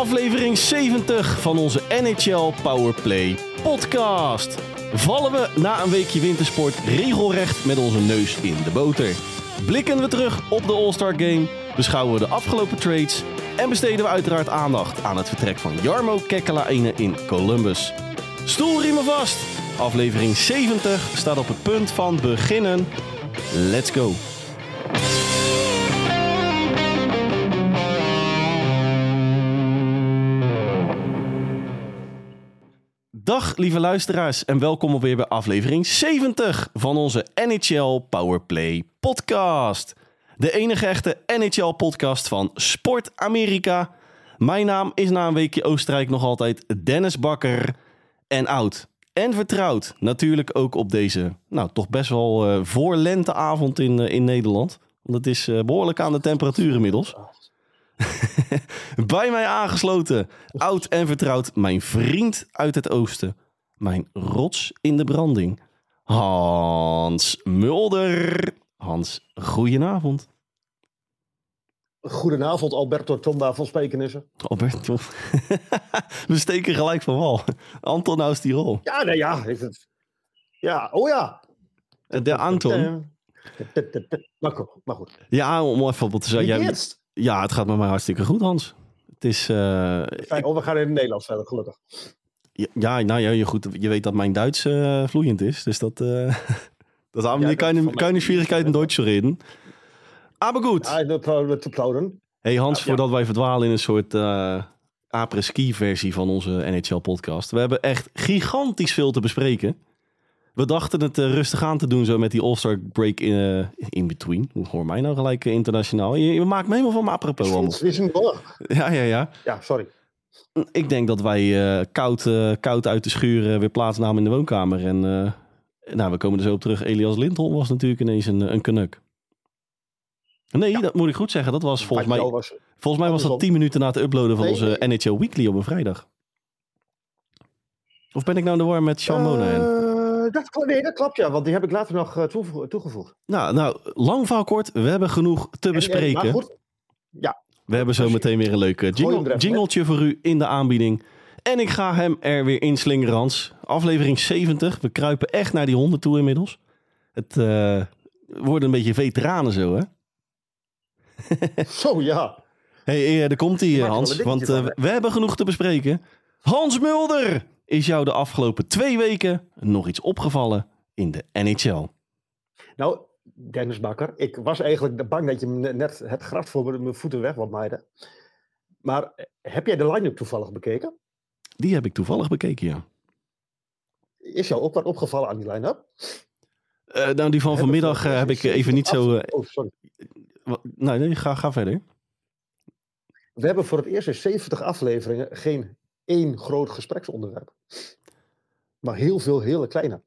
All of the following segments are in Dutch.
Aflevering 70 van onze NHL Powerplay podcast. Vallen we na een weekje wintersport regelrecht met onze neus in de boter? Blikken we terug op de All-Star Game? Beschouwen we de afgelopen trades? En besteden we uiteraard aandacht aan het vertrek van Jarmo Kekkelainen in Columbus. Stoelriemen vast! Aflevering 70 staat op het punt van beginnen. Let's go! Dag lieve luisteraars en welkom alweer bij aflevering 70 van onze NHL Powerplay podcast. De enige echte NHL podcast van Sport Amerika. Mijn naam is na een weekje Oostenrijk nog altijd Dennis Bakker. En oud en vertrouwd natuurlijk ook op deze, nou toch best wel uh, voorlenteavond in, uh, in Nederland. Want het is uh, behoorlijk aan de temperatuur inmiddels. Bij mij aangesloten, oud en vertrouwd, mijn vriend uit het oosten. Mijn rots in de branding. Hans Mulder. Hans, goedenavond. Goedenavond, Alberto Tomba van Spijkenissen. Alberto. We steken gelijk van wal. Anton naast die rol. Ja, nee, ja. Ja, oh ja. De Anton. Maar goed. Ja, om even op te zeggen. Jij, ja, het gaat met mij hartstikke goed, Hans. Het is. Fijn, oh, we gaan in het Nederlands verder, gelukkig. Ja, nou ja, je, goed, je weet dat mijn Duits uh, vloeiend is. Dus dat. Uh, dat haben ja, keine, keine Schwierigkeiten in Deutsch zu reden. Aber gut. Ja, te plaudern. Hey Hans, ja, voordat wij verdwalen in een soort uh, après-ski versie van onze NHL-podcast. We hebben echt gigantisch veel te bespreken. We dachten het uh, rustig aan te doen zo met die All-Star break in, uh, in between. Hoor mij nou gelijk uh, internationaal. Je, je, maakt me helemaal van mijn apropos. Allemaal. Ja, ja, ja. Ja, sorry. Ik denk dat wij koud, koud uit de schuur weer plaatsnamen in de woonkamer. En nou, we komen er zo op terug. Elias Lindholm was natuurlijk ineens een, een knuk. Nee, ja. dat moet ik goed zeggen. Dat was volgens mij, was, volgens mij was dat 10 minuten na het uploaden van nee, onze nee. NHL Weekly op een vrijdag. Of ben ik nou in de war met Sean Monahan? Dat, nee, dat klopt ja, want die heb ik later nog uh, toegevoegd. Nou, nou, lang van kort, we hebben genoeg te en, bespreken. En, goed, ja. We hebben zo meteen weer een leuk jingle, jingletje voor u in de aanbieding. En ik ga hem er weer inslingeren, Hans. Aflevering 70. We kruipen echt naar die 100 toe inmiddels. Het uh, wordt een beetje veteranen zo, hè? zo, ja. hey, daar komt hij, Hans. Want uh, we hebben genoeg te bespreken. Hans Mulder! Is jou de afgelopen twee weken nog iets opgevallen in de NHL? Nou, Dennis Bakker, ik was eigenlijk bang dat je net het gras voor mijn voeten weg wat maaide. Maar eh, heb jij de line-up toevallig bekeken? Die heb ik toevallig bekeken, ja. Is jou ook wat opgevallen aan die line-up? Uh, nou, die van vanmiddag uh, heb ik even niet zo... Uh, oh, sorry. Nee, nee ga, ga verder. We hebben voor het eerst in 70 afleveringen geen één groot gespreksonderwerp. Maar heel veel hele kleine.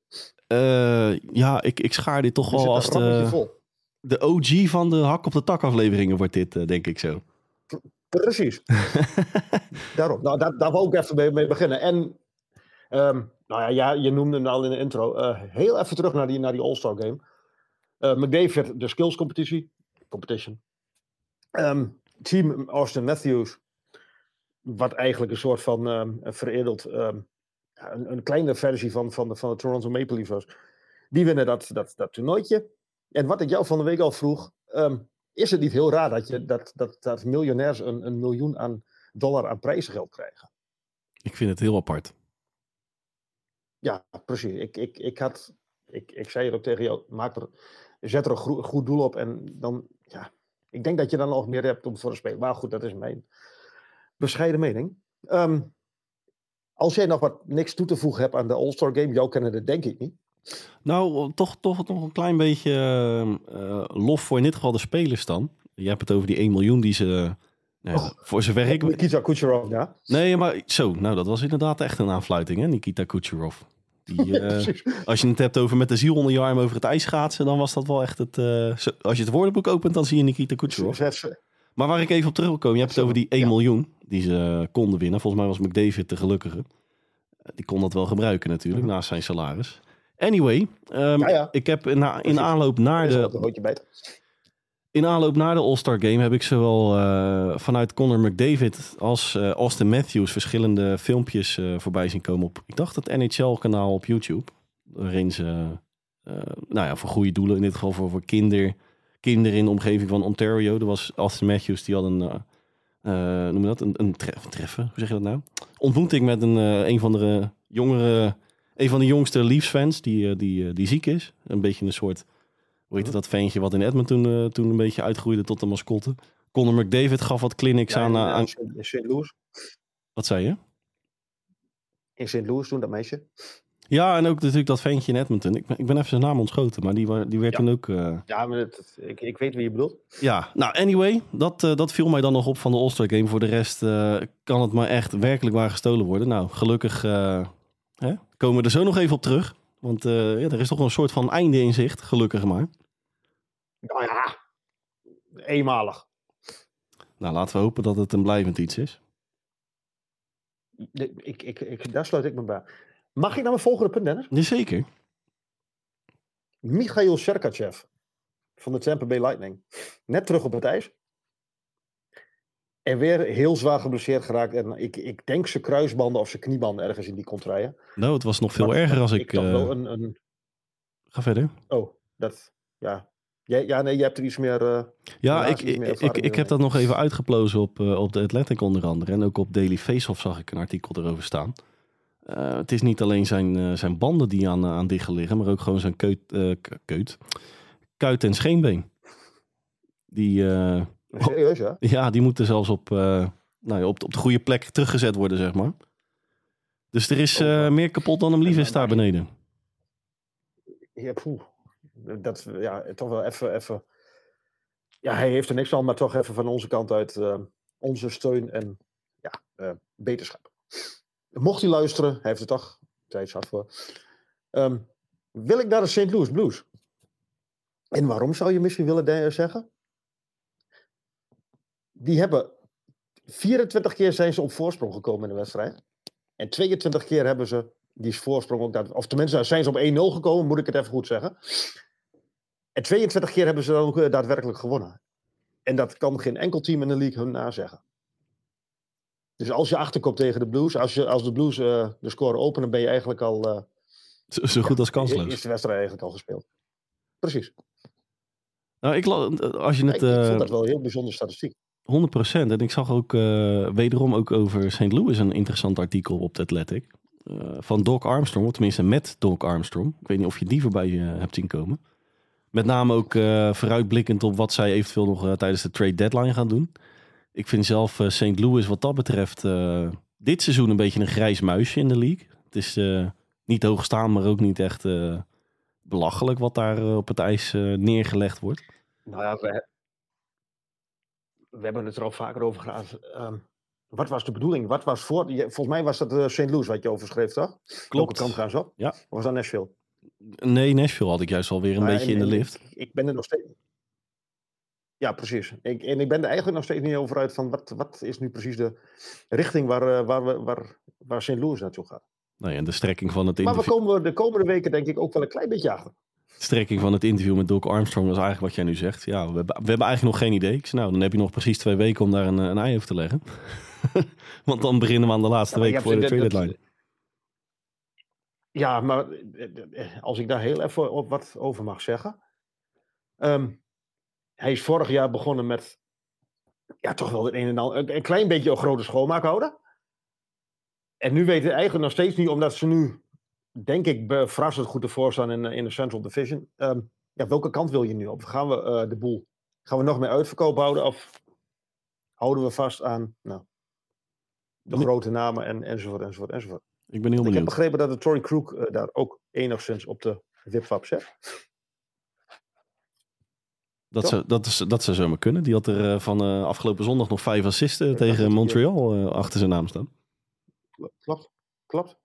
Uh, ja, ik, ik schaar dit toch wel als de, de OG van de hak op de tak afleveringen wordt dit, uh, denk ik zo. Precies. Daarom. Nou, daar, daar wil ik even mee, mee beginnen. En, um, nou ja, ja, je noemde hem al in de intro. Uh, heel even terug naar die, naar die All-Star Game. McDavid, de skills competitie. Competition. Um, team Austin Matthews wat eigenlijk een soort van um, veredeld, um, een, een, kleine versie van, van, de, van de Toronto Maple Leafs was. Die winnen dat, dat, dat toernooitje. En wat ik jou van de week al vroeg, um, is het niet heel raar dat, je, dat, dat, dat miljonairs een, een miljoen aan dollar aan prijzengeld krijgen? Ik vind het heel apart. Ja, precies. Ik, ik, ik, had, ik, ik zei het ook tegen jou, maak er, zet er een goed, goed doel op en dan, ja, ik denk dat je dan nog meer hebt om voor te spelen. Maar goed, dat is mijn bescheiden mening. Um, als jij nog wat niks toe te voegen hebt aan de All-Star Game, jou kennen dat denk ik niet. Nou, toch, toch nog een klein beetje uh, lof voor in dit geval de spelers dan. Je hebt het over die 1 miljoen die ze... Oh, voor zover ik... Nikita Kucherov, ja. Nee, maar zo, nou dat was inderdaad echt een aanfluiting, hè, Nikita Kucherov. Die, uh, als je het hebt over met de ziel onder je arm over het ijs schaatsen, dan was dat wel echt het... Uh, als je het woordenboek opent, dan zie je Nikita Kucherov. Maar waar ik even op terug wil komen, je hebt het over die 1 ja. miljoen die ze konden winnen. Volgens mij was McDavid de gelukkige. Die kon dat wel gebruiken natuurlijk, naast zijn salaris. Anyway, um, ja, ja. ik heb in aanloop naar de... In aanloop naar de All-Star Game heb ik zowel uh, vanuit Conor McDavid als uh, Austin Matthews verschillende filmpjes uh, voorbij zien komen op, ik dacht het NHL-kanaal op YouTube. Waarin ze, nou ja, voor goede doelen, in dit geval voor, voor kinder, kinderen in de omgeving van Ontario. Er was Austin Matthews, die had een, noem je dat, een, een treffen, hoe zeg je dat nou? Ontmoeting met een, een van de jongere, een van de jongste Leafs-fans die, die, die ziek is. Een beetje een soort hoe heet dat ventje wat in Edmonton uh, toen een beetje uitgroeide tot de mascotte. Conor McDavid gaf wat clinics aan... Aan... in St. Louis. Wat zei je? In St. Louis toen, dat meisje. Ja, en ook natuurlijk dat ventje in Edmonton. Ik ben, ik ben even zijn naam ontschoten, maar die, die werd ja. toen ook... Uh... Ja, maar het, ik, ik weet wie je bedoelt. Ja, nou anyway, dat, uh, dat viel mij dan nog op van de All-Star Game. Voor de rest uh, kan het maar echt werkelijk waar gestolen worden. Nou, gelukkig hè, komen we er zo nog even op terug. Want ja, er is toch een soort van einde in zicht, gelukkig maar. Nou ja, eenmalig. Nou, laten we hopen dat het een blijvend iets is. Ik, ik, ik, daar sluit ik me bij. Mag ik naar mijn volgende punt, Dennis? Jazeker. Michail Sergachev van de Tampa Bay Lightning. Net terug op het ijs. En weer heel zwaar geblesseerd geraakt. En ik, ik denk zijn kruisbanden of zijn kniebanden ergens in die contraien. Nou, het was nog veel maar, erger als ik... ik uh... wel een, een... Ga verder. Oh, dat... Ja, ja, ja, nee, je hebt er iets meer. Uh, ja, ik, ik, ik, ik heb dat nog even uitgeplozen op, uh, op de Atlantic onder andere. En ook op Daily Faceoff zag ik een artikel erover staan. Uh, het is niet alleen zijn, zijn banden die aan, aan dichten liggen, maar ook gewoon zijn keut, keut, kuit en scheenbeen. Die, Serieus, ja? Ja, die moeten zelfs op, nou ja, op, op de goede plek teruggezet worden, zeg maar. Dus er is oh, meer kapot dan hem lief is daar beneden. Ja, poeh dat ja, toch wel even, even. Ja, hij heeft er niks aan, maar toch even van onze kant uit onze steun en ja, beterschap. Mocht hij luisteren, heeft het toch tijd voor. Um, wil ik naar de St. Louis Blues? En waarom zou je misschien willen zeggen? Die hebben 24 keer zijn ze op voorsprong gekomen in de wedstrijd. En 22 keer hebben ze die voorsprong ook, of tenminste zijn ze op 1-0 gekomen, moet ik het even goed zeggen. En 22 keer hebben ze dan ook daadwerkelijk gewonnen. En dat kan geen enkel team in de league hun nazeggen. Dus als je achterkomt tegen de Blues, als, je, als de Blues uh, de score openen, ben je eigenlijk al. Uh, zo, zo, goed ja, als kansloos. Is de wedstrijd eigenlijk al gespeeld. Precies. Nou, ik, als je het, ja, ik, ik vond dat wel een heel bijzondere statistiek. 100 procent. En ik zag ook wederom ook over St. Louis een interessant artikel op de Athletic. van Doc Armstrong, of tenminste met Doc Armstrong. Ik weet niet of je die voorbij hebt zien komen. Met name ook uh, vooruitblikkend op wat zij eventueel nog uh, tijdens de trade deadline gaan doen. Ik vind zelf uh, St. Louis wat dat betreft dit seizoen een beetje een grijs muisje in de league. Het is niet hoog staan, maar ook niet echt belachelijk wat daar op het ijs neergelegd wordt. Nou ja, we, we, hebben het er al vaker over gehad. Um, wat was de bedoeling? Wat was voor? Volgens mij was dat St. Louis wat je overschreef, toch? Klopt. kant gaan ze op? Ja. Of was dat Nashville? Nee, Nashville had ik juist alweer een beetje in de lift. Ik, ik ben er nog steeds. Ja, precies. Ik, en ik ben er eigenlijk nog steeds niet over uit van wat, wat is nu precies de richting waar, eh, waar, we, waar, waar St. Louis naartoe gaat. Nou ja, en de strekking van het, Maar we interview, komen de komende weken denk ik ook wel een klein beetje achter. strekking van het interview met Doc Armstrong was eigenlijk wat jij nu zegt. Ja, we, hebben- we hebben eigenlijk nog geen idee. Ik zei, nou, dan heb je nog precies twee weken om daar een, een ei over te leggen. Want dan beginnen we aan de laatste Ja, week voor de trade deadline. Ja, maar eh, eh, als ik daar heel even op wat over mag zeggen. Ehm, hij is vorig jaar begonnen met ja, toch wel het een en ander, een, klein beetje een grote schoonmaak houden. En nu weten eigenlijk nog steeds niet, omdat ze nu, denk ik, verrassend goed ervoor staan in, eh, in de Central Division. Ehm, ja, welke kant wil je nu op? Gaan we eh, de boel, gaan we nog meer uitverkoop houden of houden we vast aan nou, de Nee. grote namen en, enzovoort, enzovoort, enzovoort. Ik ben heel Ik heb benieuwd. begrepen dat de Tory Crook eh, daar ook enigszins op de wipwap zet. Dat, zou, dat, is, dat zou zomaar kunnen. Die had er eh, van eh, afgelopen zondag nog vijf assisten tegen Montreal eh, achter zijn naam staan. Klopt, klopt.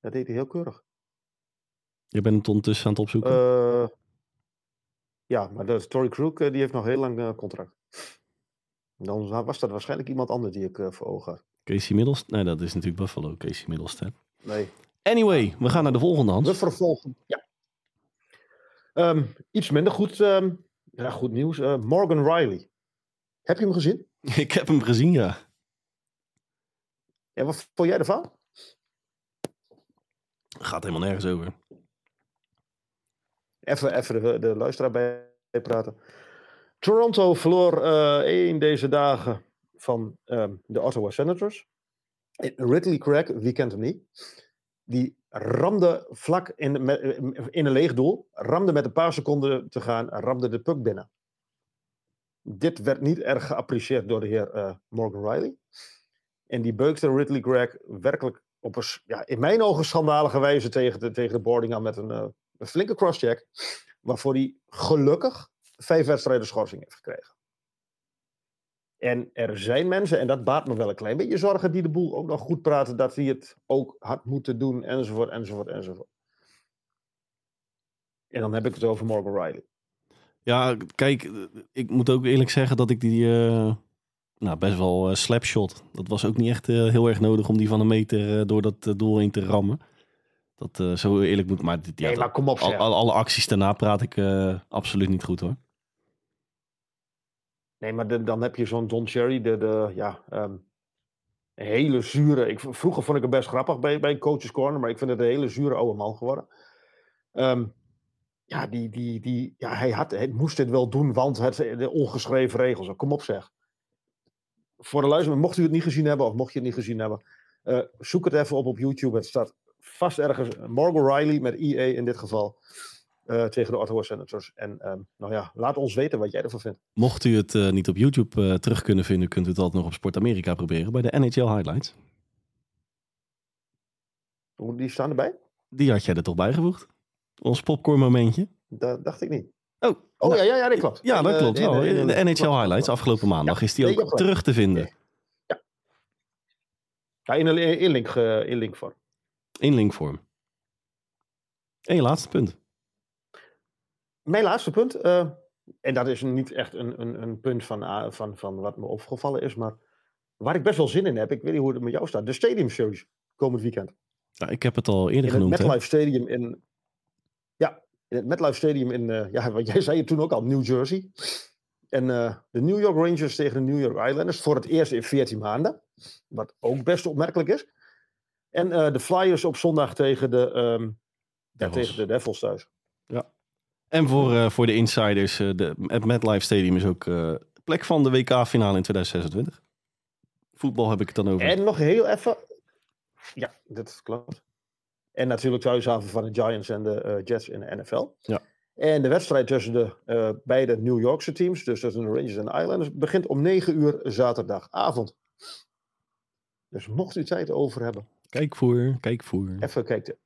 Dat deed hij heel keurig. Je bent het ondertussen aan het opzoeken. Ja, maar de Tory Crook die heeft nog heel lang contract. Dan was dat waarschijnlijk iemand anders die ik voor ogen had. Casey Middlestat. Nee, dat is natuurlijk Buffalo. Casey Middlestat. Nee. Anyway, we gaan naar de volgende hand. We vervolgen. Ja. Ehm, iets minder goed. ehm, Ja, goed nieuws. Eh, Morgan Riley. Heb je hem gezien? Ik heb hem gezien, ja. Ja, wat vond jij ervan? Gaat helemaal nergens over. Even, even de, de luisteraar bij praten. Toronto verloor eh één deze dagen van ehm, de Ottawa Senators. En Ridley Craig, wie kent hem niet? Die ramde vlak in, in een leeg doel. Ramde met een paar seconden te gaan. Ramde de puck binnen. Dit werd niet erg geapprecieerd door de heer eh, Morgan Riley. En die beukte Ridley Craig werkelijk op een, ja, in mijn ogen schandalige wijze tegen de, tegen de boarding aan met een, eh, een flinke crosscheck. Waarvoor hij gelukkig vijf wedstrijden schorsing heeft gekregen. En er zijn mensen, en dat baart me wel een klein beetje zorgen, die de boel ook nog goed praten dat hij het ook had moeten doen, enzovoort, enzovoort, enzovoort. En dan heb ik het over Morgan Riley. Ja, kijk, ik moet ook eerlijk zeggen dat ik die eh, nou, best wel eh, slapshot. Dat was ook niet echt eh, heel erg nodig om die van een meter door dat doel heen te rammen. Dat zo eerlijk moet. Maar, dit- ja, nee, maar kom op al, alle acties daarna praat ik absoluut niet goed hoor. Nee, maar dan heb je zo'n Don Cherry, de, de ja, ehm, hele zure. Ik, vroeger vond ik hem best grappig bij, bij Coaches Corner, maar ik vind het een hele zure oude man geworden. Ehm, ja, die, die, die, ja hij, had, moest dit wel doen, want het, de ongeschreven regels. Kom op zeg. Voor de luisteraar, mocht u het niet gezien hebben of mocht je het niet gezien hebben, eh, zoek het even op op YouTube. Het staat vast ergens. Morgan Riley met EA in dit geval. Eh, tegen de Ottawa Senators. En ehm, nou ja, laat ons weten wat jij ervan vindt. Mocht u het eh, niet op YouTube eh, terug kunnen vinden, kunt u het altijd nog op Sport Amerika proberen bij de NHL Highlights. Die staan erbij? Die had jij er toch bijgevoegd? Ons popcorn momentje. Dat dacht ik niet. Oh, Oh nou, ja, ja, ja, dat klopt. ja, dat klopt wel. nee, nee, de NHL Highlights afgelopen maandag Ja, is die ook terug te vinden. Ja, in een in link, ge- in link vorm. In linkvorm. En je laatste punt. Mijn laatste punt, eh, en dat is niet echt een, een, een punt van, ah, van, van wat me opgevallen is, maar waar ik best wel zin in heb, ik weet niet hoe het met jou staat, de Stadium Series komend weekend. Nou, ik heb het al eerder In het genoemd. hè? MetLife Stadium in, ja, in het MetLife Stadium in, eh, ja, wat jij zei het toen ook al, New Jersey. En eh, de New York Rangers tegen de New York Islanders voor het eerst in 14 maanden, wat ook best opmerkelijk is. En eh, de Flyers op zondag tegen de, ehm, ja, tegen de Devils thuis. En voor, eh, voor de insiders, eh, de, het MetLife Stadium is ook eh, plek van de WK-finale in 2026. Voetbal heb ik het dan over. En nog heel even. Ja, dat klopt. En natuurlijk thuishaven van de Giants en de Jets in de NFL. Ja. En de wedstrijd tussen de beide New Yorkse teams, dus tussen de Rangers en de Islanders, begint om 9 uur zaterdagavond. Dus mocht u tijd over hebben, Kijk voor, kijk voor. even kijken.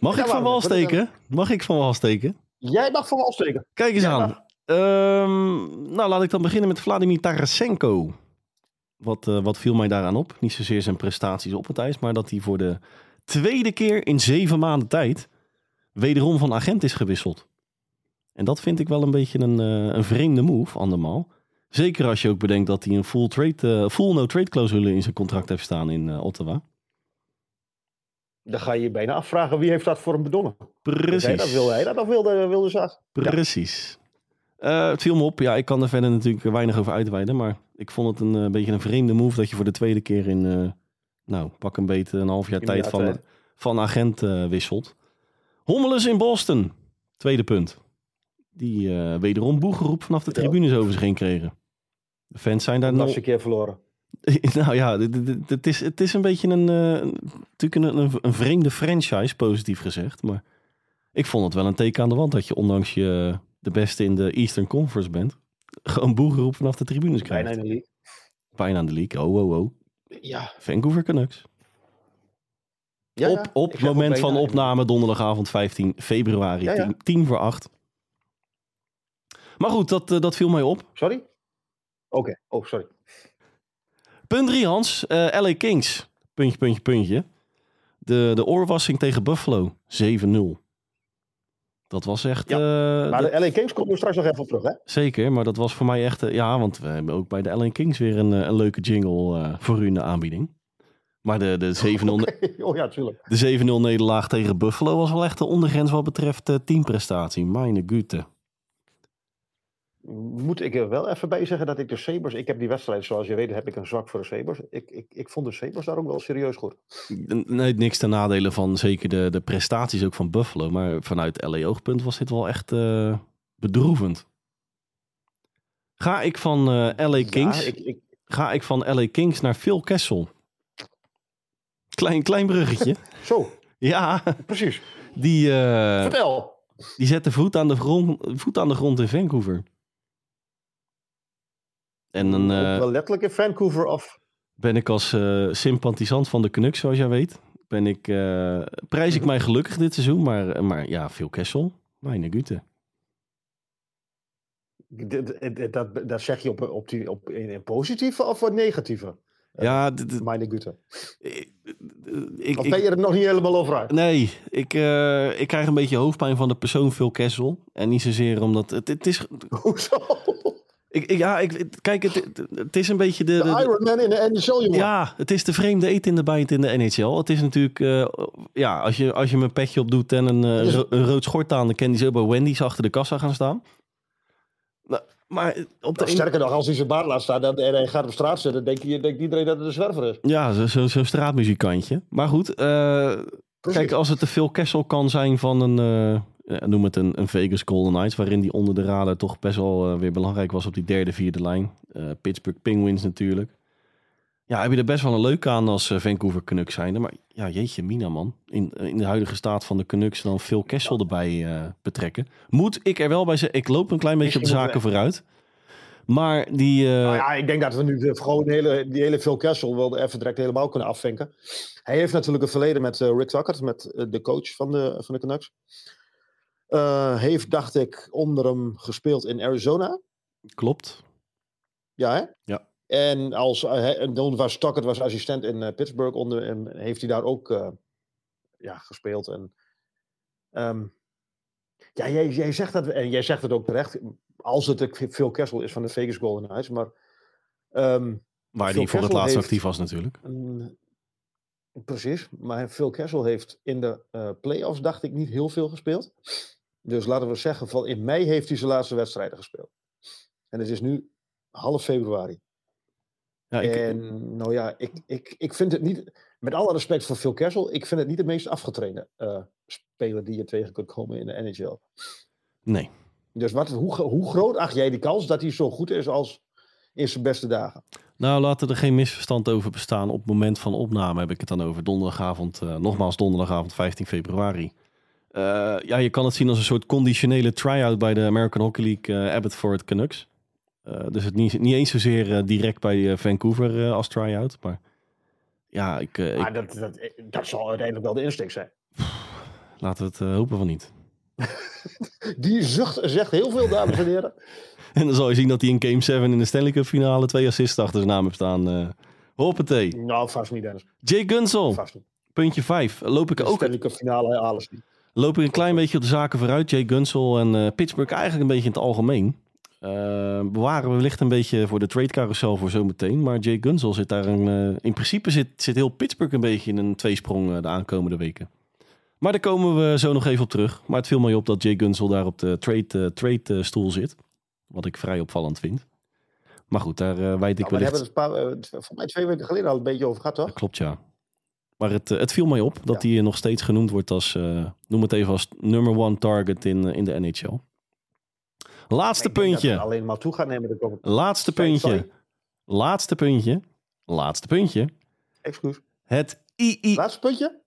Mag Ja, ik van wal steken? Mag ik van wal steken? Jij mag van wal steken. Kijk eens aan. Ehm, nou, laat ik dan beginnen met Vladimir Tarasenko. Wat, eh, wat viel mij daaraan op? Niet zozeer zijn prestaties op het ijs, maar dat hij voor de tweede keer in zeven maanden tijd wederom van agent is gewisseld. En dat vind ik wel een beetje een, eh, een vreemde move, andermaal. Zeker als je ook bedenkt dat hij een full, trade, eh, full no-trade clausule in zijn contract heeft staan in Ottawa. Dan ga je je bijna afvragen wie heeft dat voor hem bedonnen. Precies. Hij dat, wil hij dat of wilde, wilde ze Precies. Eh, het viel me op. Ja, ik kan er verder natuurlijk weinig over uitweiden. Maar ik vond het een eh, beetje een vreemde move dat je voor de tweede keer in, eh, nou, pak een beetje een half jaar tijd van, hè. van agent wisselt. Hommelus in Boston. Tweede punt. Die wederom boegeroep vanaf de tribunes over zich heen kregen. De fans zijn daar Nog nog... een keer verloren. nou ja, het is, het is een beetje een, natuurlijk een, een, een vreemde franchise, positief gezegd. Maar ik vond het wel een teken aan de wand dat je, ondanks je de beste in de Eastern Conference bent, gewoon boegeroep vanaf de tribunes krijgt. Bijna in de league. Bijna aan de league. Oh, oh, oh. Ja. Vancouver Canucks. ja op ja. op ook moment van opname donderdagavond 15 februari, Ja, ja. 10, 10 voor 8. Maar goed, dat, eh, dat viel mij op. Sorry? Oké, oh, sorry. Punt 3, Hans. Eh, LA Kings. Puntje, puntje, puntje. De, de oorwassing tegen Buffalo. 7-0. Dat was echt... eh, Maar de LA Kings komt er straks nog even op terug, hè? Zeker, maar dat was voor mij echt... eh, ja, want we hebben ook bij de LA Kings weer een, eh, een leuke jingle voor u in de aanbieding. Maar de, de 7-0 oh ja, tuurlijk. de 7-0 nederlaag tegen Buffalo was wel echt de ondergrens wat betreft teamprestatie. Meine Güte. Moet ik er wel even bij zeggen dat ik de Sabres... Ik heb die wedstrijd, zoals je weet, heb ik een zwak voor de Sabres. Ik, ik, ik vond de Sabres daar ook wel serieus goed. Nee, niks ten nadele van zeker de, de prestaties ook van Buffalo. Maar vanuit LA-oogpunt was dit wel echt uh, bedroevend. Ga ik van uh, LA Kings... Ja, ik, ik... Ga ik van LA Kings naar Phil Kessel. Klein, klein bruggetje. Zo. Ja. Precies. Die, uh, Vertel. Die zette voet aan de grond, voet aan, de grond in Vancouver. En dan, uh, wel letterlijk in Vancouver of? Ben ik als uh, sympathisant van de Canucks, zoals jij weet, ben ik, uh, prijs ik mij gelukkig dit seizoen. Maar, maar ja, veel Kessel, mijn gute. Dat, dat, zeg je op, op die, op, in, positieve of wat negatieve? Ja, mijn gute. Ik, of ben je er nog niet helemaal over uit? Nee, ik, uh, ik krijg een beetje hoofdpijn van de persoon Phil Kessel. En niet zozeer omdat... Het, het is... Hoezo? Ik, ja, ik, kijk, het, het is een beetje de... De, Iron Man in de NHL, jongen. Ja, het is de vreemde eet in de bijt in de NHL. Het is natuurlijk... Uh, ja, als je, als je mijn petje op doet en een, uh, ro een rood schort aan... dan kan die zo bij Wendy's achter de kassa gaan staan. Nou, maar op de nou, sterker nog, als hij zijn baard laat staan en hij gaat op straat zitten... denkt, je, denkt iedereen dat het een zwerver is. Ja, zo'n zo, zo straatmuzikantje. Maar goed, uh, kijk, als het te veel Kessel kan zijn van een noem het een, een, Vegas Golden Knights, waarin die onder de radar toch best wel uh, weer belangrijk was op die derde, vierde lijn. Uh, Pittsburgh Penguins natuurlijk. Ja, heb je er best wel een leuk aan als Vancouver Canucks zijnde. Maar ja, jeetje mina man. In, in de huidige staat van de Canucks dan veel Kessel erbij betrekken. Moet ik er wel bij zeggen, ik loop een klein beetje op de zaken vooruit. Maar die... Nou ja, ik denk dat we nu de, gewoon de hele, die hele Phil Kessel wel even direct helemaal kunnen afvinken. Hij heeft natuurlijk een verleden met Rick Tucker, met de coach van de, van de Canucks. Heeft, dacht ik, onder hem gespeeld in Arizona. Klopt. Ja, hè? Ja. En als, uh, dan was Stockert was assistent in Pittsburgh onder en heeft hij daar ook ja, gespeeld. En, um, ja, jij, jij, zegt dat, en jij zegt het ook terecht, als het veel Kessel is van de Vegas Golden Knights, maar... Um, Waar hij voor het laatst actief was natuurlijk. precies, maar Phil Kessel heeft in de uh, playoffs, dacht ik, niet heel veel gespeeld. Dus laten we zeggen, van in mei heeft hij zijn laatste wedstrijden gespeeld. En het is nu half februari. Ja, ik, en nou ja, ik, ik, ik vind het niet, met alle respect voor Phil Kessel, ik vind het niet de meest afgetrainde uh, speler die je tegen kunt komen in de NHL. Nee. Dus wat, hoe, hoe groot acht jij die kans dat hij zo goed is als in zijn beste dagen? Nou, laten er geen misverstand over bestaan. Op het moment van opname heb ik het dan over donderdagavond, uh, nogmaals donderdagavond 15 februari. Uh, ja, je kan het zien als een soort conditionele try-out bij de American Hockey League uh, Abbotsford Canucks. Uh, dus het niet, niet eens zozeer direct bij Vancouver als try-out. Maar ja, ik... maar dat, dat, dat zal uiteindelijk wel de insteek zijn. Laten we het hopen van niet. Die zucht zegt heel veel, dames en heren. en dan zal je zien dat hij in Game 7 in de Stanley Cup finale twee assists achter zijn naam heeft staan. Uh, hoppatee. Nou, vast niet, Dennis. Jay Gunsel. Puntje 5. Loop ik de ook... Stanley Cup finale, alles niet loop ik een klein beetje op de zaken vooruit. Jay Gunsel en uh, Pittsburgh eigenlijk een beetje in het algemeen. Uh, bewaren we wellicht een beetje voor de trade carousel voor zometeen. Maar Jay Gunsel zit daar een, uh, in principe zit, zit heel Pittsburgh een beetje in een tweesprong de aankomende weken. Maar daar komen we zo nog even op terug. Maar het viel mij op dat Jay Gunsel daar op de trade, trade stoel zit. Wat ik vrij opvallend vind. Maar goed, daar weet ik nou, wellicht... We hebben het paar, voor mij twee weken geleden al een beetje over gehad, toch? klopt, ja. Maar het, het viel mij op dat hij nog steeds genoemd wordt als, uh, noem het even als number one target in, in de NHL. Laatste puntje. alleen maar toe gaat nemen. De Laatste puntje. Laatste puntje. Laatste puntje. Excuus. Het II... Laatste puntje?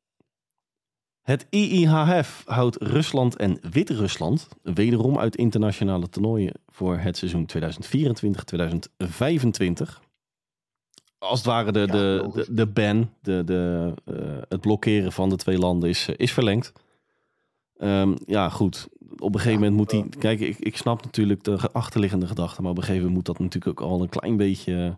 Het IIHF houdt Rusland en Wit-Rusland wederom uit internationale toernooien voor het seizoen 2024-2025 als het ware de, de, de, de, ban, de, de, uh, het blokkeren van de twee landen is, uh, is verlengd. Um, ja, goed. Op een gegeven moment moet die. Kijk, ik, ik snap natuurlijk de achterliggende gedachte. Maar op een gegeven moment moet dat natuurlijk ook al een klein beetje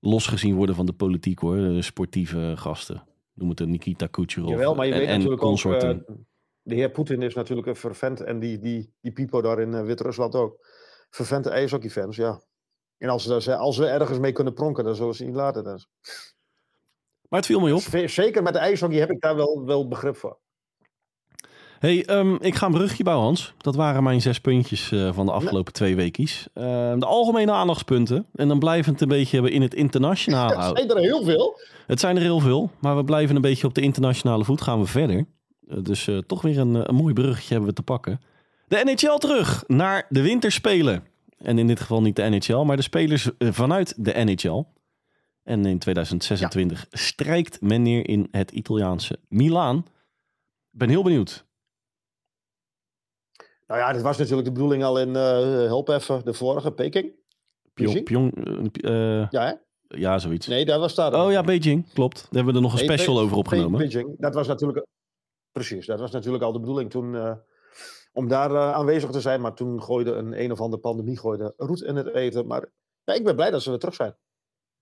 losgezien worden van de politiek hoor. De sportieve gasten. Noem het een Nikita Kucherov. Jawel, maar je en, weet natuurlijk consorten. ook. Uh, de heer Poetin is natuurlijk een vervent. En die, die, die Pipo daar in Wit-Rusland ook. Vervente ijshockeyfans, ja. En als, ze, als we ergens mee kunnen pronken, dan zullen ze niet laten. Dus. Maar het viel me op. Zeker met de ijshockey heb ik daar wel, wel begrip voor. Hey, ehm, ik ga een brugje bouwen, Hans. Dat waren mijn zes puntjes uh, van de afgelopen twee weekjes. Uh, de algemene aandachtspunten. En dan blijven het een beetje in het internationale houden. Zijn er heel veel. Het zijn er heel veel. Maar we blijven een beetje op de internationale voet. Gaan we verder. Uh, dus toch weer een, een mooi bruggetje hebben we te pakken. De NHL terug naar de winterspelen. En in dit geval niet de NHL, maar de spelers vanuit de NHL. En in 2026 ja. strijkt men neer in het Italiaanse Milaan. Ben heel benieuwd. Nou ja, dit was natuurlijk de bedoeling al in, uh, help even, de vorige, Peking. Pyong, Pyong uh, ja, hè? Ja, zoiets. Nee, dat was daar. Oh ja, Beijing, klopt. Daar hebben we er nog een special over opgenomen. Beijing, dat was natuurlijk... Precies, dat was natuurlijk al de bedoeling toen... Uh, om daar aanwezig te zijn, maar toen gooide een een of andere pandemie gooide roet in het eten. Maar ja, ik ben blij dat ze weer terug zijn.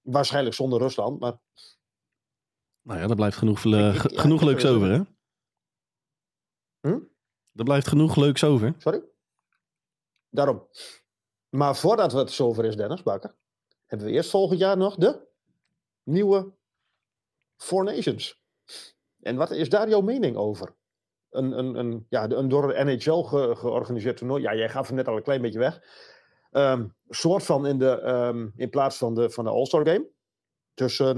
Waarschijnlijk zonder Rusland, maar... Nou ja, er blijft genoeg, ik, ik, genoeg ja, leuks over, hè? Hm? Er blijft genoeg leuks over. Sorry? Daarom. Maar voordat het zover is, Dennis Bakker, hebben we eerst volgend jaar nog de nieuwe Four Nations. En wat is daar jouw mening over? Een, een, een, ja, een door de NHL georganiseerd toernooi. Ja, jij gaf hem net al een klein beetje weg. Um, soort van in, de, um, in plaats van de, van de All-Star Game. Tussen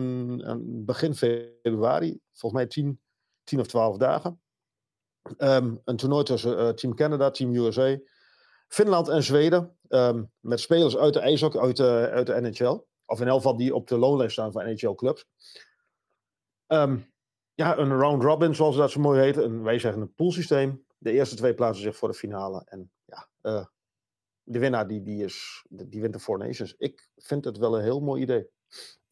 um, begin februari, volgens mij 10, 10 of 12 dagen. Een toernooi tussen uh, Team Canada, Team USA, Finland en Zweden. Um, met spelers uit de ijshockey, uit de, uit de NHL. Of in elk geval die op de loonlijst staan van NHL-clubs. Um, ja, een round robin, zoals dat zo mooi heet. Een, wij zeggen een poolsysteem. De eerste twee plaatsen zich voor de finale. En ja, uh, de winnaar die, die, is, die wint de Four Nations. Ik vind het wel een heel mooi idee.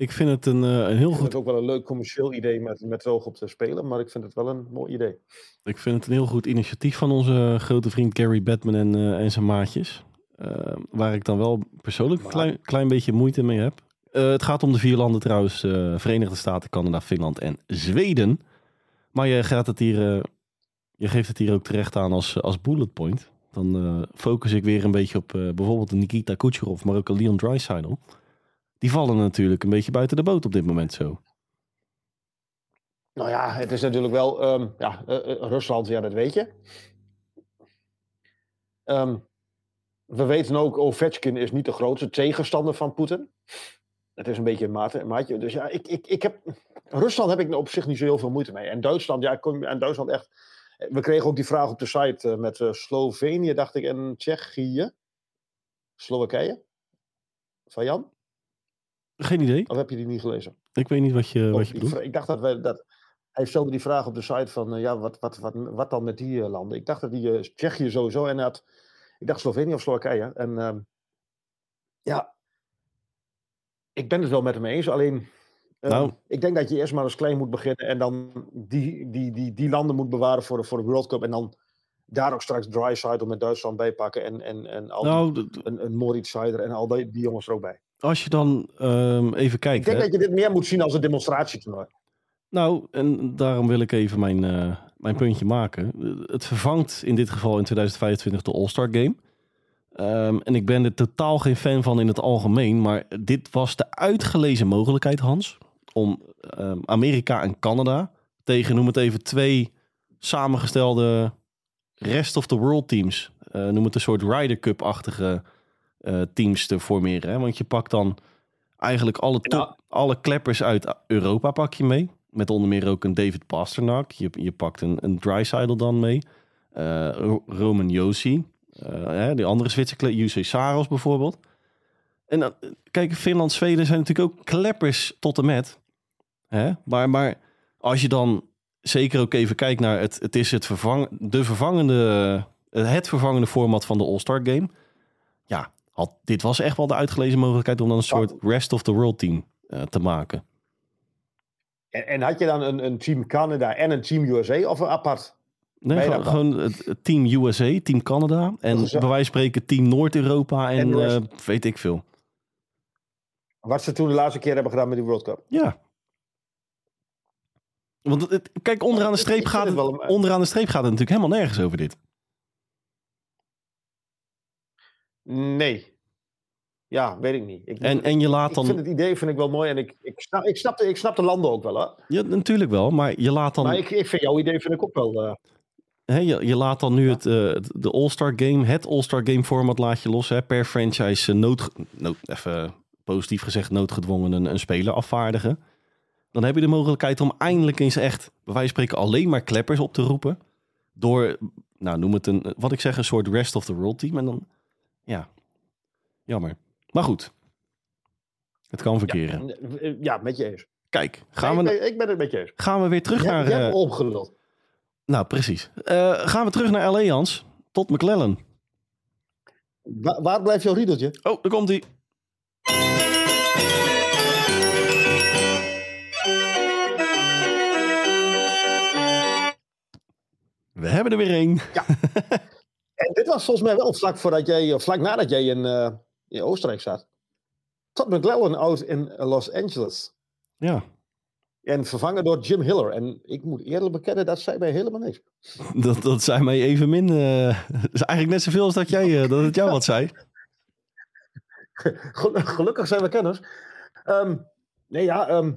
Ik vind het een, uh, een heel goed... Het ook wel een leuk commercieel idee met, met oog op te spelen, maar ik vind het wel een mooi idee. Ik vind het een heel goed initiatief van onze grote vriend Gary Batman en, uh, en zijn maatjes. Uh, waar ik dan wel persoonlijk een klein, klein beetje moeite mee heb. het gaat om de vier landen trouwens, Verenigde Staten, Canada, Finland en Zweden. Maar je, gaat het hier, je geeft het hier ook terecht aan als, als bullet point. Dan focus ik weer een beetje op bijvoorbeeld Nikita Kucherov, maar ook een Leon Draisaitl die vallen natuurlijk een beetje buiten de boot op dit moment zo. Nou ja, het is natuurlijk wel, um, ja, uh, Rusland, ja, dat weet je. Um, we weten ook, Ovechkin is niet de grootste tegenstander van Poetin. Het is een beetje een maatje. Dus ja, ik, ik, ik heb, Rusland heb ik op zich niet zo heel veel moeite mee. En Duitsland, ja, kom, en Duitsland echt. We kregen ook die vraag op de site uh, met Slovenië, dacht ik, en Tsjechië. Slowakije. Van Jan? Geen idee. Of heb je die niet gelezen? Ik weet niet wat je, wat je bedoelt. Ik dacht dat wij dat. Hij stelde die vraag op de site van, uh, ja, wat, wat, wat, wat dan met die uh, landen? Ik dacht dat die uh, Tsjechië sowieso en had, ik dacht Slovenië of Slowakije. En ehm, ja, ik ben het wel met hem eens. Alleen, ehm, nou. ik denk dat je eerst maar eens klein moet beginnen en dan die, die, die, die landen moet bewaren voor de, voor de World Cup. En dan daar ook straks dry side met Duitsland bijpakken en, en, en al nou, die, een, een Moritz Seider en al die, die jongens er ook bij als je dan um, even kijkt. Ik denk dat je dit meer moet zien als een demonstratietoernooi. Nou, en daarom wil ik even mijn, uh, mijn puntje maken. Het vervangt in dit geval in 2025 de All-Star Game. Um, en ik ben er totaal geen fan van in het algemeen. Maar dit was de uitgelezen mogelijkheid, Hans. Om um, Amerika en Canada tegen, noem het even, twee samengestelde rest of the world teams. Uh, noem het een soort Ryder Cup-achtige teams te formeren. Hè? Want je pakt dan eigenlijk alle, top, alle kleppers uit Europa pak je mee. Met onder meer ook een David Pasternak. Je, je pakt een, een Drysidle dan mee. Uh, Roman Josi. Uh, die andere Zwitser, UC Saros bijvoorbeeld. En dan, kijk, Finland, Zweden zijn natuurlijk ook kleppers tot en met. Hè? Maar, maar als je dan zeker ook even kijkt naar het, het is het vervang, de vervangende, het vervangende format van de All-Star Game. Ja, had, dit was echt wel de uitgelezen mogelijkheid om dan een soort rest of the world team uh, te maken. En, en, had je dan een, een team Canada en een team USA of een apart? Nee, gewoon, gewoon, het team USA, team Canada en bij wijze van spreken team Noord-Europa en, en uh, weet ik veel. Wat ze toen de laatste keer hebben gedaan met die World Cup. Ja. Want het, kijk, onderaan de, streep gaat het, het onderaan de streep gaat het natuurlijk helemaal nergens over dit. Nee. Ja, weet ik niet. Ik, en, en je laat dan... Ik vind het idee vind ik wel mooi en ik, ik, snap, ik, snap, de, ik snap de landen ook wel. Hè? Ja, natuurlijk wel, maar je laat dan... Maar ik, ik vind jouw idee vind ik ook wel... Uh... hè, je, je laat dan nu het, eh, het- de All-Star Game, het All-Star Game format laat je los. Hè, per franchise eh, nood, nood, even positief gezegd noodgedwongen een, een speler afvaardigen. Dan heb je de mogelijkheid om eindelijk eens echt, bij wijze van spreken, alleen maar kleppers op te roepen. Door, nou noem het een, wat ik zeg, een soort rest of the world team. En dan, ja, jammer. Maar goed, het kan verkeren. Ja, eh, ja, met je eens. Kijk, gaan Nee, we, ik, ben- ik ben het met je eens. gaan we weer terug naar... je hebt eh, me opgeluld. nou, precies. Eh, gaan we terug naar LA, Jans. Tot McClellan. Wa- waar blijft jouw riedeltje? Oh, daar komt hij. We hebben er weer één. En dit was volgens mij wel vlak, voordat jij, of vlak nadat jij in, eh, in Oostenrijk zat. Todd McClellan out in Los Angeles. Ja, En vervangen door Jim Hiller. En ik moet eerlijk bekennen, dat zei mij helemaal niks. dat, dat zei mij even min. eh, dat is eigenlijk net zoveel als dat, jij, eh, dat het jou wat zei. Gel- Gelukkig zijn we kenners. Ehm, nee, ja, ehm,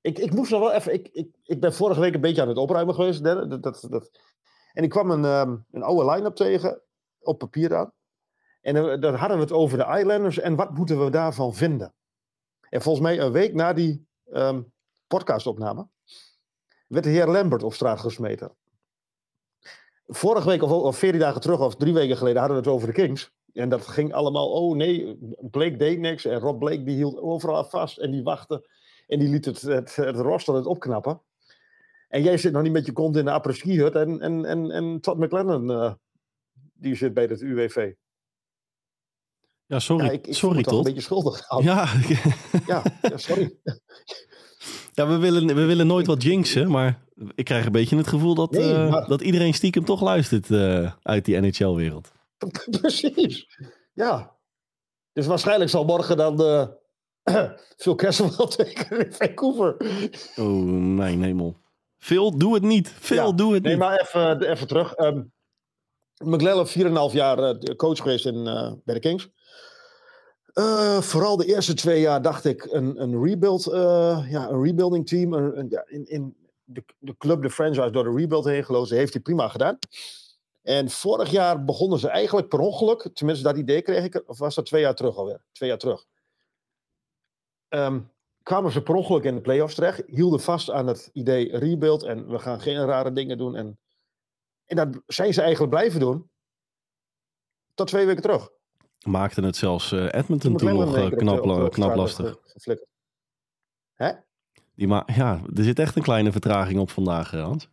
ik, ik moest nog wel even. Ik, ik, ik ben vorige week een beetje aan het opruimen geweest. Dat, dat, dat, en ik kwam een, ehm, een oude line-up tegen, op papier dan. En dan, dan hadden we het over de Islanders en wat moeten we daarvan vinden. En volgens mij een week na die ehm, podcastopname werd de heer Lambert op straat gesmeten. Vorige week of, of 14 dagen terug of drie weken geleden hadden we het over de Kings. En dat ging allemaal, oh nee, Blake deed niks. En Rob Blake die hield overal vast en die wachtte. En die liet het, het, het het opknappen. En jij zit nog niet met je kont in de après-ski hut. En, en, en, en Todd McLennan, eh, die zit bij het UWV. Ja, sorry, Ja, ik, ik sorry toch een beetje schuldig. Ja, Ja, sorry. ja we, willen, we willen nooit wat jinxen, maar ik krijg een beetje het gevoel dat, Nee, eh, dat iedereen stiekem toch luistert eh, uit die NHL-wereld. Precies. Ja. Dus waarschijnlijk zal morgen dan eh Phil Kessel wel tekenen in Vancouver. Oh, mijn hemel. Phil, doe het niet. Phil, Ja, doe het Nee, niet. maar even, even terug. Um, McLellan, 4,5 jaar eh, coach geweest in, eh, bij de Kings. Eh, vooral de eerste twee jaar dacht ik een, een rebuild, eh, ja, een rebuilding team. Een, in, in de, de club, de franchise, door de rebuild heen gelozen. Heeft hij prima gedaan. En vorig jaar begonnen ze eigenlijk per ongeluk. Tenminste, dat idee kreeg ik. Of was dat twee jaar terug alweer? Twee jaar terug. Ehm, kwamen ze per ongeluk in de playoffs terecht. Hielden vast aan het idee rebuild. En we gaan geen rare dingen doen. En, en dat zijn ze eigenlijk blijven doen. Tot twee weken terug. Maakte het zelfs eh, Edmonton toen nog eh, knap, lastig. Hè? Die ma ja, er zit echt een kleine vertraging op vandaag, eh, Hans.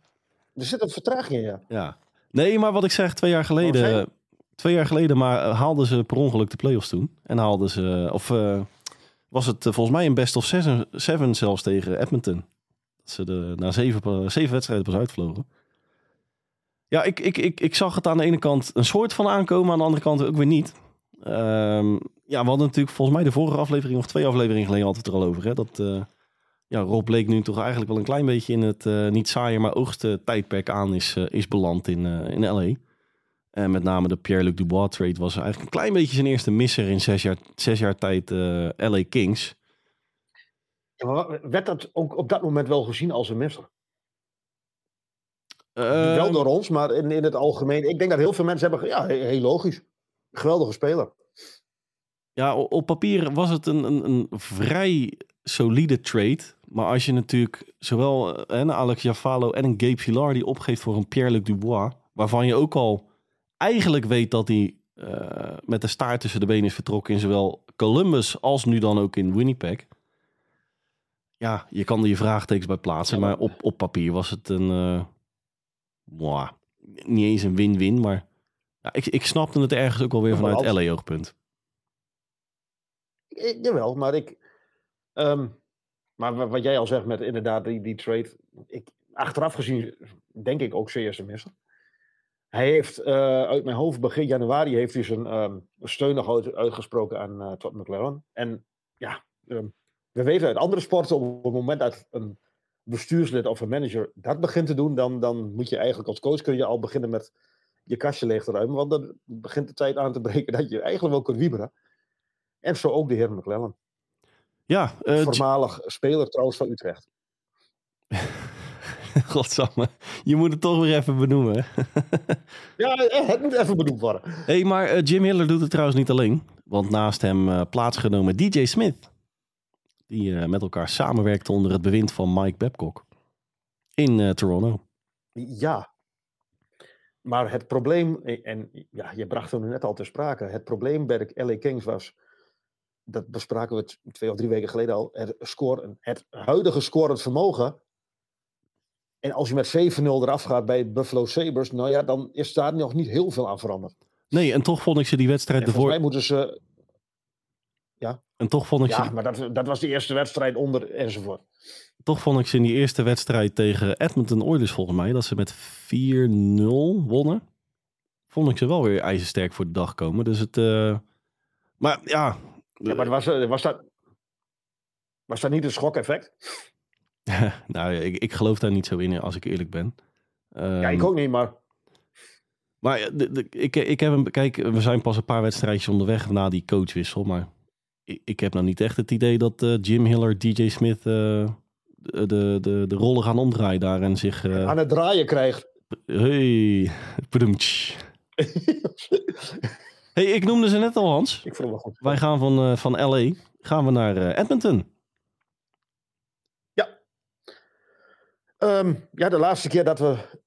Er zit een vertraging in, ja. Ja. Nee, maar wat ik zeg, twee jaar geleden... Twee jaar geleden maar haalden ze per ongeluk de play-offs toen. En haalden ze... Of was het eh, volgens mij een best of seven, seven zelfs tegen Edmonton. Dat ze de, na zeven, pa- zeven wedstrijden pas uitvlogen. Ja, ik, ik, ik, ik zag het aan de ene kant een soort van aankomen. Aan de andere kant ook weer niet. Ehm, ja, we hadden natuurlijk volgens mij de vorige aflevering... of twee afleveringen geleden het er al over. Hè, dat eh, ja, Rob Bleek nu toch eigenlijk wel een klein beetje in het... eh, niet saaie, maar oogste tijdperk aan is, eh, is beland in, eh, in L.A. En met name de Pierre-Luc Dubois trade was eigenlijk een klein beetje zijn eerste misser in zes jaar, zes jaar tijd eh, LA Kings. Ja, werd dat ook op dat moment wel gezien als een misser? Eh, wel door ons, maar in, in het algemeen. Ik denk dat heel veel mensen hebben. Ja, he- heel logisch. Geweldige speler. ja, op papier was het een, een, een vrij solide trade. Maar als je natuurlijk zowel eh, een Alex Jafalo en een Gabe Villar opgeeft voor een Pierre-Luc Dubois, waarvan je ook al eigenlijk weet dat hij eh, met de staart tussen de benen is vertrokken in zowel Columbus als nu dan ook in Winnipeg. Ja, je kan er je vraagtekens bij plaatsen, Ja, maar- maar op, op papier was het een, eh, mwah, niet eens een win-win, maar ja, ik, ik snapte het ergens ook wel weer vanuit als- LA-oogpunt. Ik, jawel, maar ik. ehm, maar wa- wat jij al zegt met inderdaad die, die trade. Ik, achteraf gezien denk ik ook serieus een misser. Hij heeft eh, uit mijn hoofd begin januari heeft hij zijn ehm, steun nog uit- uitgesproken aan eh Todd McLaren. En ja, ehm, we weten uit andere sporten op het moment dat een bestuurslid of een manager dat begint te doen, dan, dan moet je eigenlijk als coach kun je al beginnen met je kastje leeg te ruimen. Want dan begint de tijd aan te breken dat je eigenlijk wel kunt wieberen. En zo ook de heer McLellan. Ja, eh, Voormalig speler trouwens van Utrecht. Godsamme. Je moet het toch weer even benoemen. Ja, eh, het moet even benoemd worden. hey, maar eh, Jim Hiller doet het trouwens niet alleen. Want naast hem eh, plaatsgenomen DJ Smith. Die met elkaar samenwerkte onder het bewind van Mike Babcock. In Toronto. Ja. Maar het probleem, en ja, je bracht het net al ter sprake. Het probleem bij de LA Kings was, dat bespraken we twee of drie weken geleden al, het, scoren, het huidige scorend vermogen. En als je met 7-0 eraf gaat bij Buffalo Sabres, nou ja, dan is daar nog niet heel veel aan veranderd. Nee, en toch vond ik ze die wedstrijd En volgens ervoor. mij moeten ze, En toch vond ik ze ja, maar dat, dat was de eerste wedstrijd onder enzovoort. Toch vond ik ze in die eerste wedstrijd tegen Edmonton Oilers volgens mij, dat ze met 4-0 wonnen. Vond ik ze wel weer ijzersterk voor de dag komen. Dus het... eh, Maar ja... Ja, maar was, eh, was, dat, was dat niet een schok-effect? nou, ik, ik geloof daar niet zo in, als ik eerlijk ben. ja, Ehm, ik ook niet, maar Maar ja, de, de- ik, ik heb hem... Kijk, we zijn pas een paar wedstrijdjes onderweg na die coachwissel. Maar ik, ik heb nou niet echt het idee dat eh, Jim Hiller, DJ Smith... eh, de, de, de, rollen gaan omdraaien daar en zich... eh, aan het draaien krijgt. Hey, Padoemtsch. hey, ik noemde ze net al, Hans. ik vond het wel goed. Wij gaan van, van LA gaan we naar Edmonton. Ehm, ja, de laatste keer dat we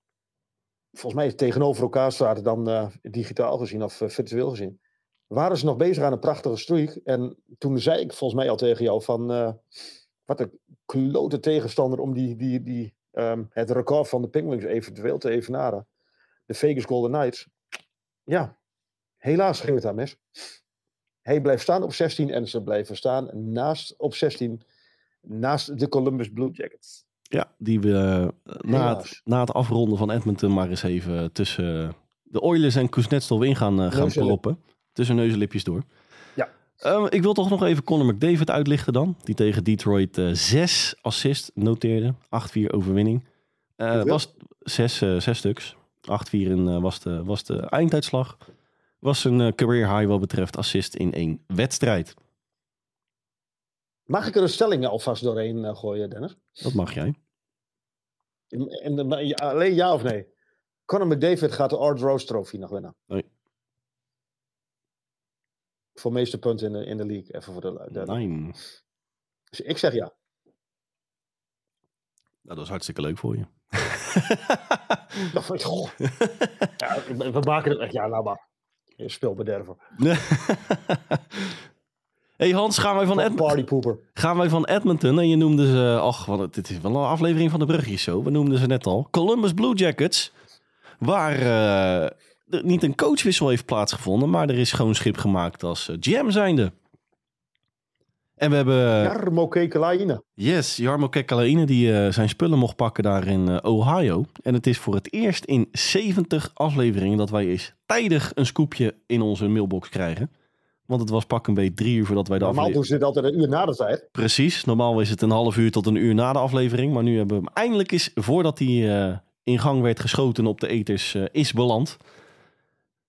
volgens mij tegenover elkaar zaten, dan eh, digitaal gezien of eh, virtueel gezien, waren ze nog bezig aan een prachtige streak. En toen zei ik volgens mij al tegen jou van eh, wat een klote tegenstander om die, die, die, ehm, het record van de Penguins eventueel te evenaren. De Vegas Golden Knights. Ja, helaas ging het daar mis. Hij blijft staan op 16 en ze blijven staan naast op 16 naast de Columbus Blue Jackets. Ja, die we eh, na, het, na het afronden van Edmonton maar eens even tussen de Oilers en Kuznetsov in gaan, eh, gaan proppen. Tussen neus en lipjes door. Ja. Ehm, ik wil toch nog even Conor McDavid uitlichten dan. Die tegen Detroit eh, zes assist noteerde. 8-4 overwinning. Was zes, zes stuks. 8-4 in, eh, was, de, was de einduitslag. Was een career high wat betreft assist in één wedstrijd. Mag ik er een stelling alvast doorheen eh, gooien, Dennis? Dat mag jij. En, en- alleen ja of nee? Conor McDavid gaat de Art Rose Trophy nog winnen. Nee. Voor meeste punten in de, in de league. Even voor de, de- Nee. Dus ik zeg ja. Nou, dat is hartstikke leuk voor je. Dat vond ik- goh. ja, we maken het echt. Ja, nou maar. Je Speelbederver. hey Hans, gaan wij, van Ed- Partypooper. gaan wij van Edmonton en je noemde ze... Ach, wat, dit is wel een aflevering van de Brugjes zo. We noemden ze net al. Columbus Blue Jackets. Waar er niet een coachwissel heeft plaatsgevonden... maar er is schoon schip gemaakt als eh, GM zijnde. En we hebben... Jarmo Kekelaine. Yes, Jarmo Kekkelaine die eh, zijn spullen mocht pakken daar in Ohio. En het is voor het eerst in 70 afleveringen dat wij eens tijdig een scoopje in onze mailbox krijgen. Want het was pak een beetje drie uur voordat wij de Normaal aflevering... doen ze dit altijd een uur na de tijd. Precies, normaal is het een half uur tot een uur na de aflevering. Maar nu hebben we hem eindelijk eens, voordat hij eh, in gang werd geschoten op de eters, eh, is beland.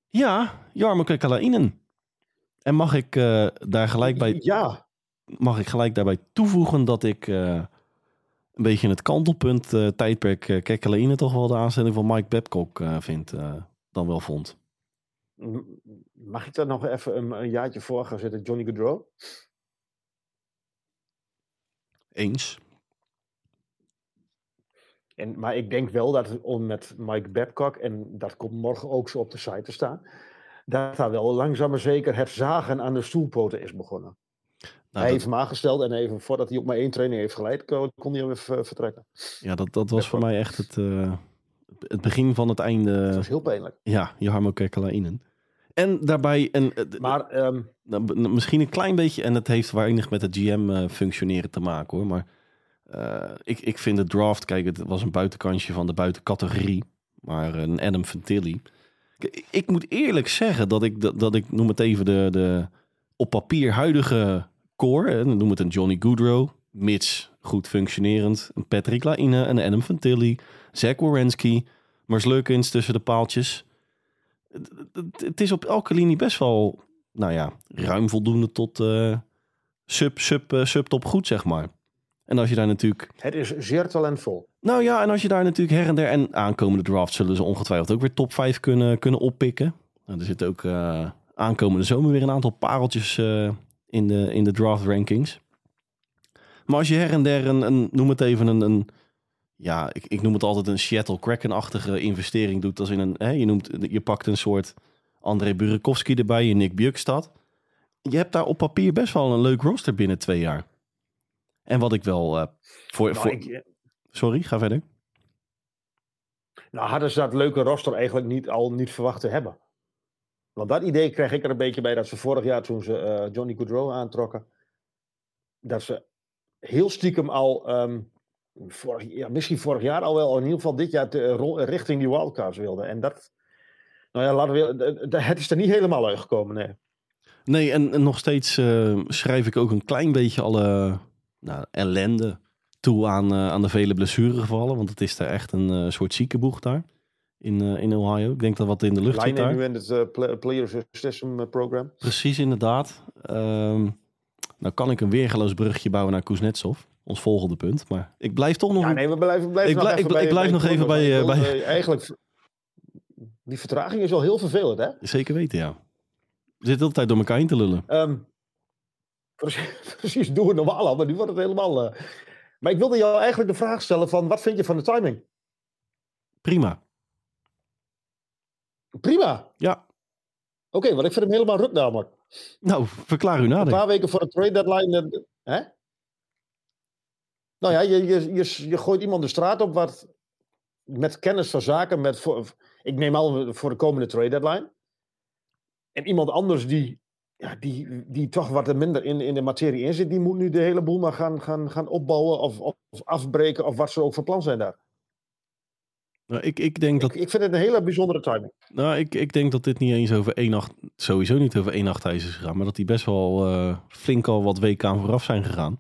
Ja, Jarmo Kekkelainen. En mag ik eh, daar gelijk bij Ja. mag ik gelijk daarbij toevoegen dat ik een beetje het kantelpunt tijdperk uh, toch wel de aanstelling van Mike Babcock vind, dan wel vond. Mag ik daar nog even een, een jaartje voor gaan zitten? Johnny Gaudreau? Eens. En, maar ik denk wel dat om met Mike Babcock, en dat komt morgen ook zo op de site te staan, dat daar wel langzaam maar zeker het zagen aan de stoelpoten is begonnen. Nou, hij dat, heeft hem aangesteld en even voordat hij op maar één training heeft geleid, kon, kon hij hem even eh, vertrekken. ja, dat, dat was voor mij echt het, eh, het begin van het einde. Dat was heel pijnlijk. ja, Jarmo Kekkelainen. En daarbij, een, eh, Maar ehm, Nou, b- misschien een klein beetje, en het heeft weinig met het GM-functioneren te maken hoor. Maar eh, ik, ik vind de draft, kijk, het was een buitenkantje van de buitencategorie. Maar een Adam Fantilli. Ik, ik moet eerlijk zeggen dat ik, dat, dat ik noem het even de, de op papier huidige core. Hè, noem het een Johnny Goodrow, mits goed functionerend. Een Patrick Laine, een Adam Fantilli, Zach Wierenski, Mars Leukens tussen de paaltjes. Het- is op elke linie best wel nou ja, ruim voldoende tot eh, sub, sub, subtop goed, zeg maar. En als je daar natuurlijk Het is zeer talentvol. Nou ja, en als je daar natuurlijk her en der... En aankomende draft zullen ze ongetwijfeld ook weer top 5 kunnen, kunnen oppikken. Nou, er zitten ook eh, aankomende zomer weer een aantal pareltjes in, de, in de draft rankings. Maar als je her en der een, een noem het even een... een ja, ik, ik noem het altijd een Seattle Kraken-achtige investering doet. Als in een, hè, je, noemt, je pakt een soort André Burakovsky erbij, je Nick Bjugstad. Je hebt daar op papier best wel een leuk roster binnen twee jaar. En wat ik wel eh, voor... Nou, voor ik, sorry, ga verder. nou, hadden ze dat leuke roster eigenlijk niet, al niet verwacht te hebben. Want dat idee kreeg ik er een beetje bij dat ze vorig jaar, toen ze eh, Johnny Goodrow aantrokken, dat ze heel stiekem al, ehm, vorig, ja, misschien vorig jaar al wel, in ieder geval dit jaar, te, eh, richting die wildcards wilden. En dat, nou ja, laten we, eh, eh, het is er niet helemaal uitgekomen, nee. Nee, en, en nog steeds schrijf ik ook een klein beetje alle nou, ellende toe aan, aan de vele blessuregevallen. Want het is daar echt een eh, soort ziekenboeg daar in, in Ohio. Ik denk dat wat in de lucht zit daar. nu in het pla- Players System Program. Precies, inderdaad. Ehm nou kan ik een weergeloos brugje bouwen naar Kuznetsov. Ons volgende punt. Maar ik blijf toch nog... Ja, nee, we blijven, blijven Ik nog ik- bij, ik blijf nog even bij, eh, eh, eigenlijk, die vertraging is wel heel vervelend, hè? Zeker weten, ja. We zitten altijd door elkaar heen te lullen. Ehm, precies, precies, doen we normaal al, maar nu wordt het helemaal... eh. Maar ik wilde jou eigenlijk de vraag stellen van, wat vind je van de timing? Prima. Prima. Ja. Oké, want ik vind hem helemaal ruk namelijk. Nou, verklaar uw Een nadenken. paar weken voor de trade deadline. hè? Nou ja, je, je, je, je gooit iemand de straat op wat met kennis van zaken, met voor, ik neem al voor de komende trade deadline. En iemand anders die, ja, die, die toch wat minder in, in de materie in zit, die moet nu de hele boel maar gaan, gaan, gaan opbouwen of, of, of afbreken of wat ze ook van plan zijn daar. Nou, ik, ik, denk dat, Ik, ik vind het een hele bijzondere timing. nou, ik, ik denk dat dit niet eens over één nacht, sowieso niet over één nacht is gegaan. Maar dat die best wel eh, flink al wat weken aan vooraf zijn gegaan.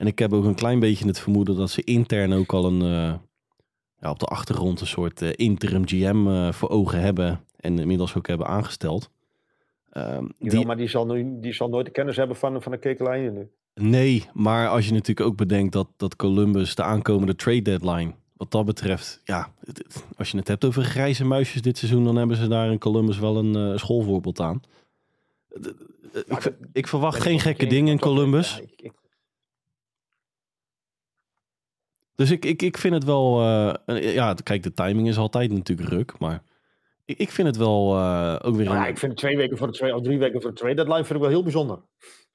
En ik heb ook een klein beetje het vermoeden dat ze intern ook al een, eh, ja, op de achtergrond een soort eh, interim GM eh, voor ogen hebben. En inmiddels ook hebben aangesteld. Ehm, die, maar die zal, nu, die zal nooit de kennis hebben van, van de kekelijn nu. Nee, maar als je natuurlijk ook bedenkt dat, dat Columbus de aankomende trade deadline, wat dat betreft, ja, het- het- als je het hebt over grijze muisjes dit seizoen, dan hebben ze daar in Columbus wel een schoolvoorbeeld aan. Ik, ik verwacht geen gekke dingen in Columbus. ja, ik- ik- Dus ik, ik, ik vind het wel, eh, ja, kijk, de timing is altijd natuurlijk ruk, maar ik, ik vind het wel eh, ook weer Nou ja, een... ik vind twee weken voor de twee of drie weken voor de trade deadline vind ik wel heel bijzonder.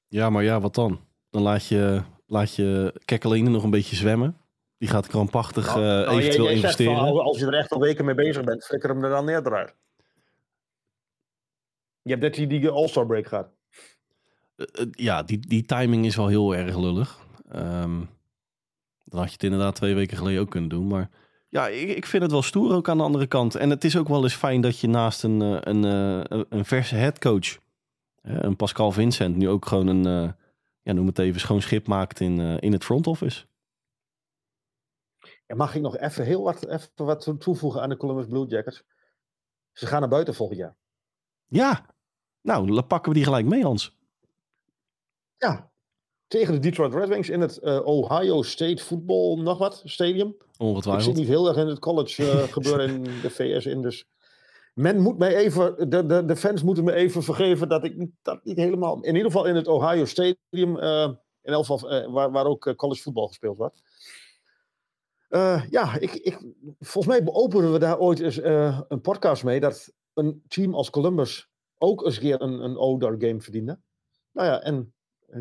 Ja, maar ja, wat dan? Dan laat je, laat je Kekkeline nog een beetje zwemmen. Die gaat krampachtig Nou, eh, nou, eventueel jij investeren. als je er echt al weken mee bezig bent, flikker hem er dan neer eruit. Je hebt net die, die All-Star break gehad. Eh, ja, die, die timing is wel heel erg lullig. Ehm, dan had je het inderdaad twee weken geleden ook kunnen doen. Maar ja, ik, ik vind het wel stoer ook aan de andere kant. En het is ook wel eens fijn dat je naast een, eh, een, eh, een verse headcoach, een Pascal Vincent, nu ook gewoon een, eh, ja, noem het even, schoon schip maakt in, eh, in het front office. En mag ik nog even heel wat, even wat toe- toevoegen aan de Columbus Blue Jackets? Ze gaan naar buiten volgend jaar. Ja, nou, dan pakken we die gelijk mee, Hans. Ja. Tegen de Detroit Red Wings in het eh, Ohio State Football nog wat stadium. Ik zit Ongetwijfeld. niet heel erg in het college eh, gebeuren in de VS in. Dus men moet mij even, de, de, de fans moeten me even vergeven dat ik dat niet helemaal, in ieder geval in het Ohio Stadium, eh, in elk geval waar, waar ook college voetbal gespeeld wordt. Ja, ik, ik, volgens mij openen we daar ooit eens een podcast mee dat een team als Columbus ook eens een keer een, een outdoor game verdiende. Nou ja, en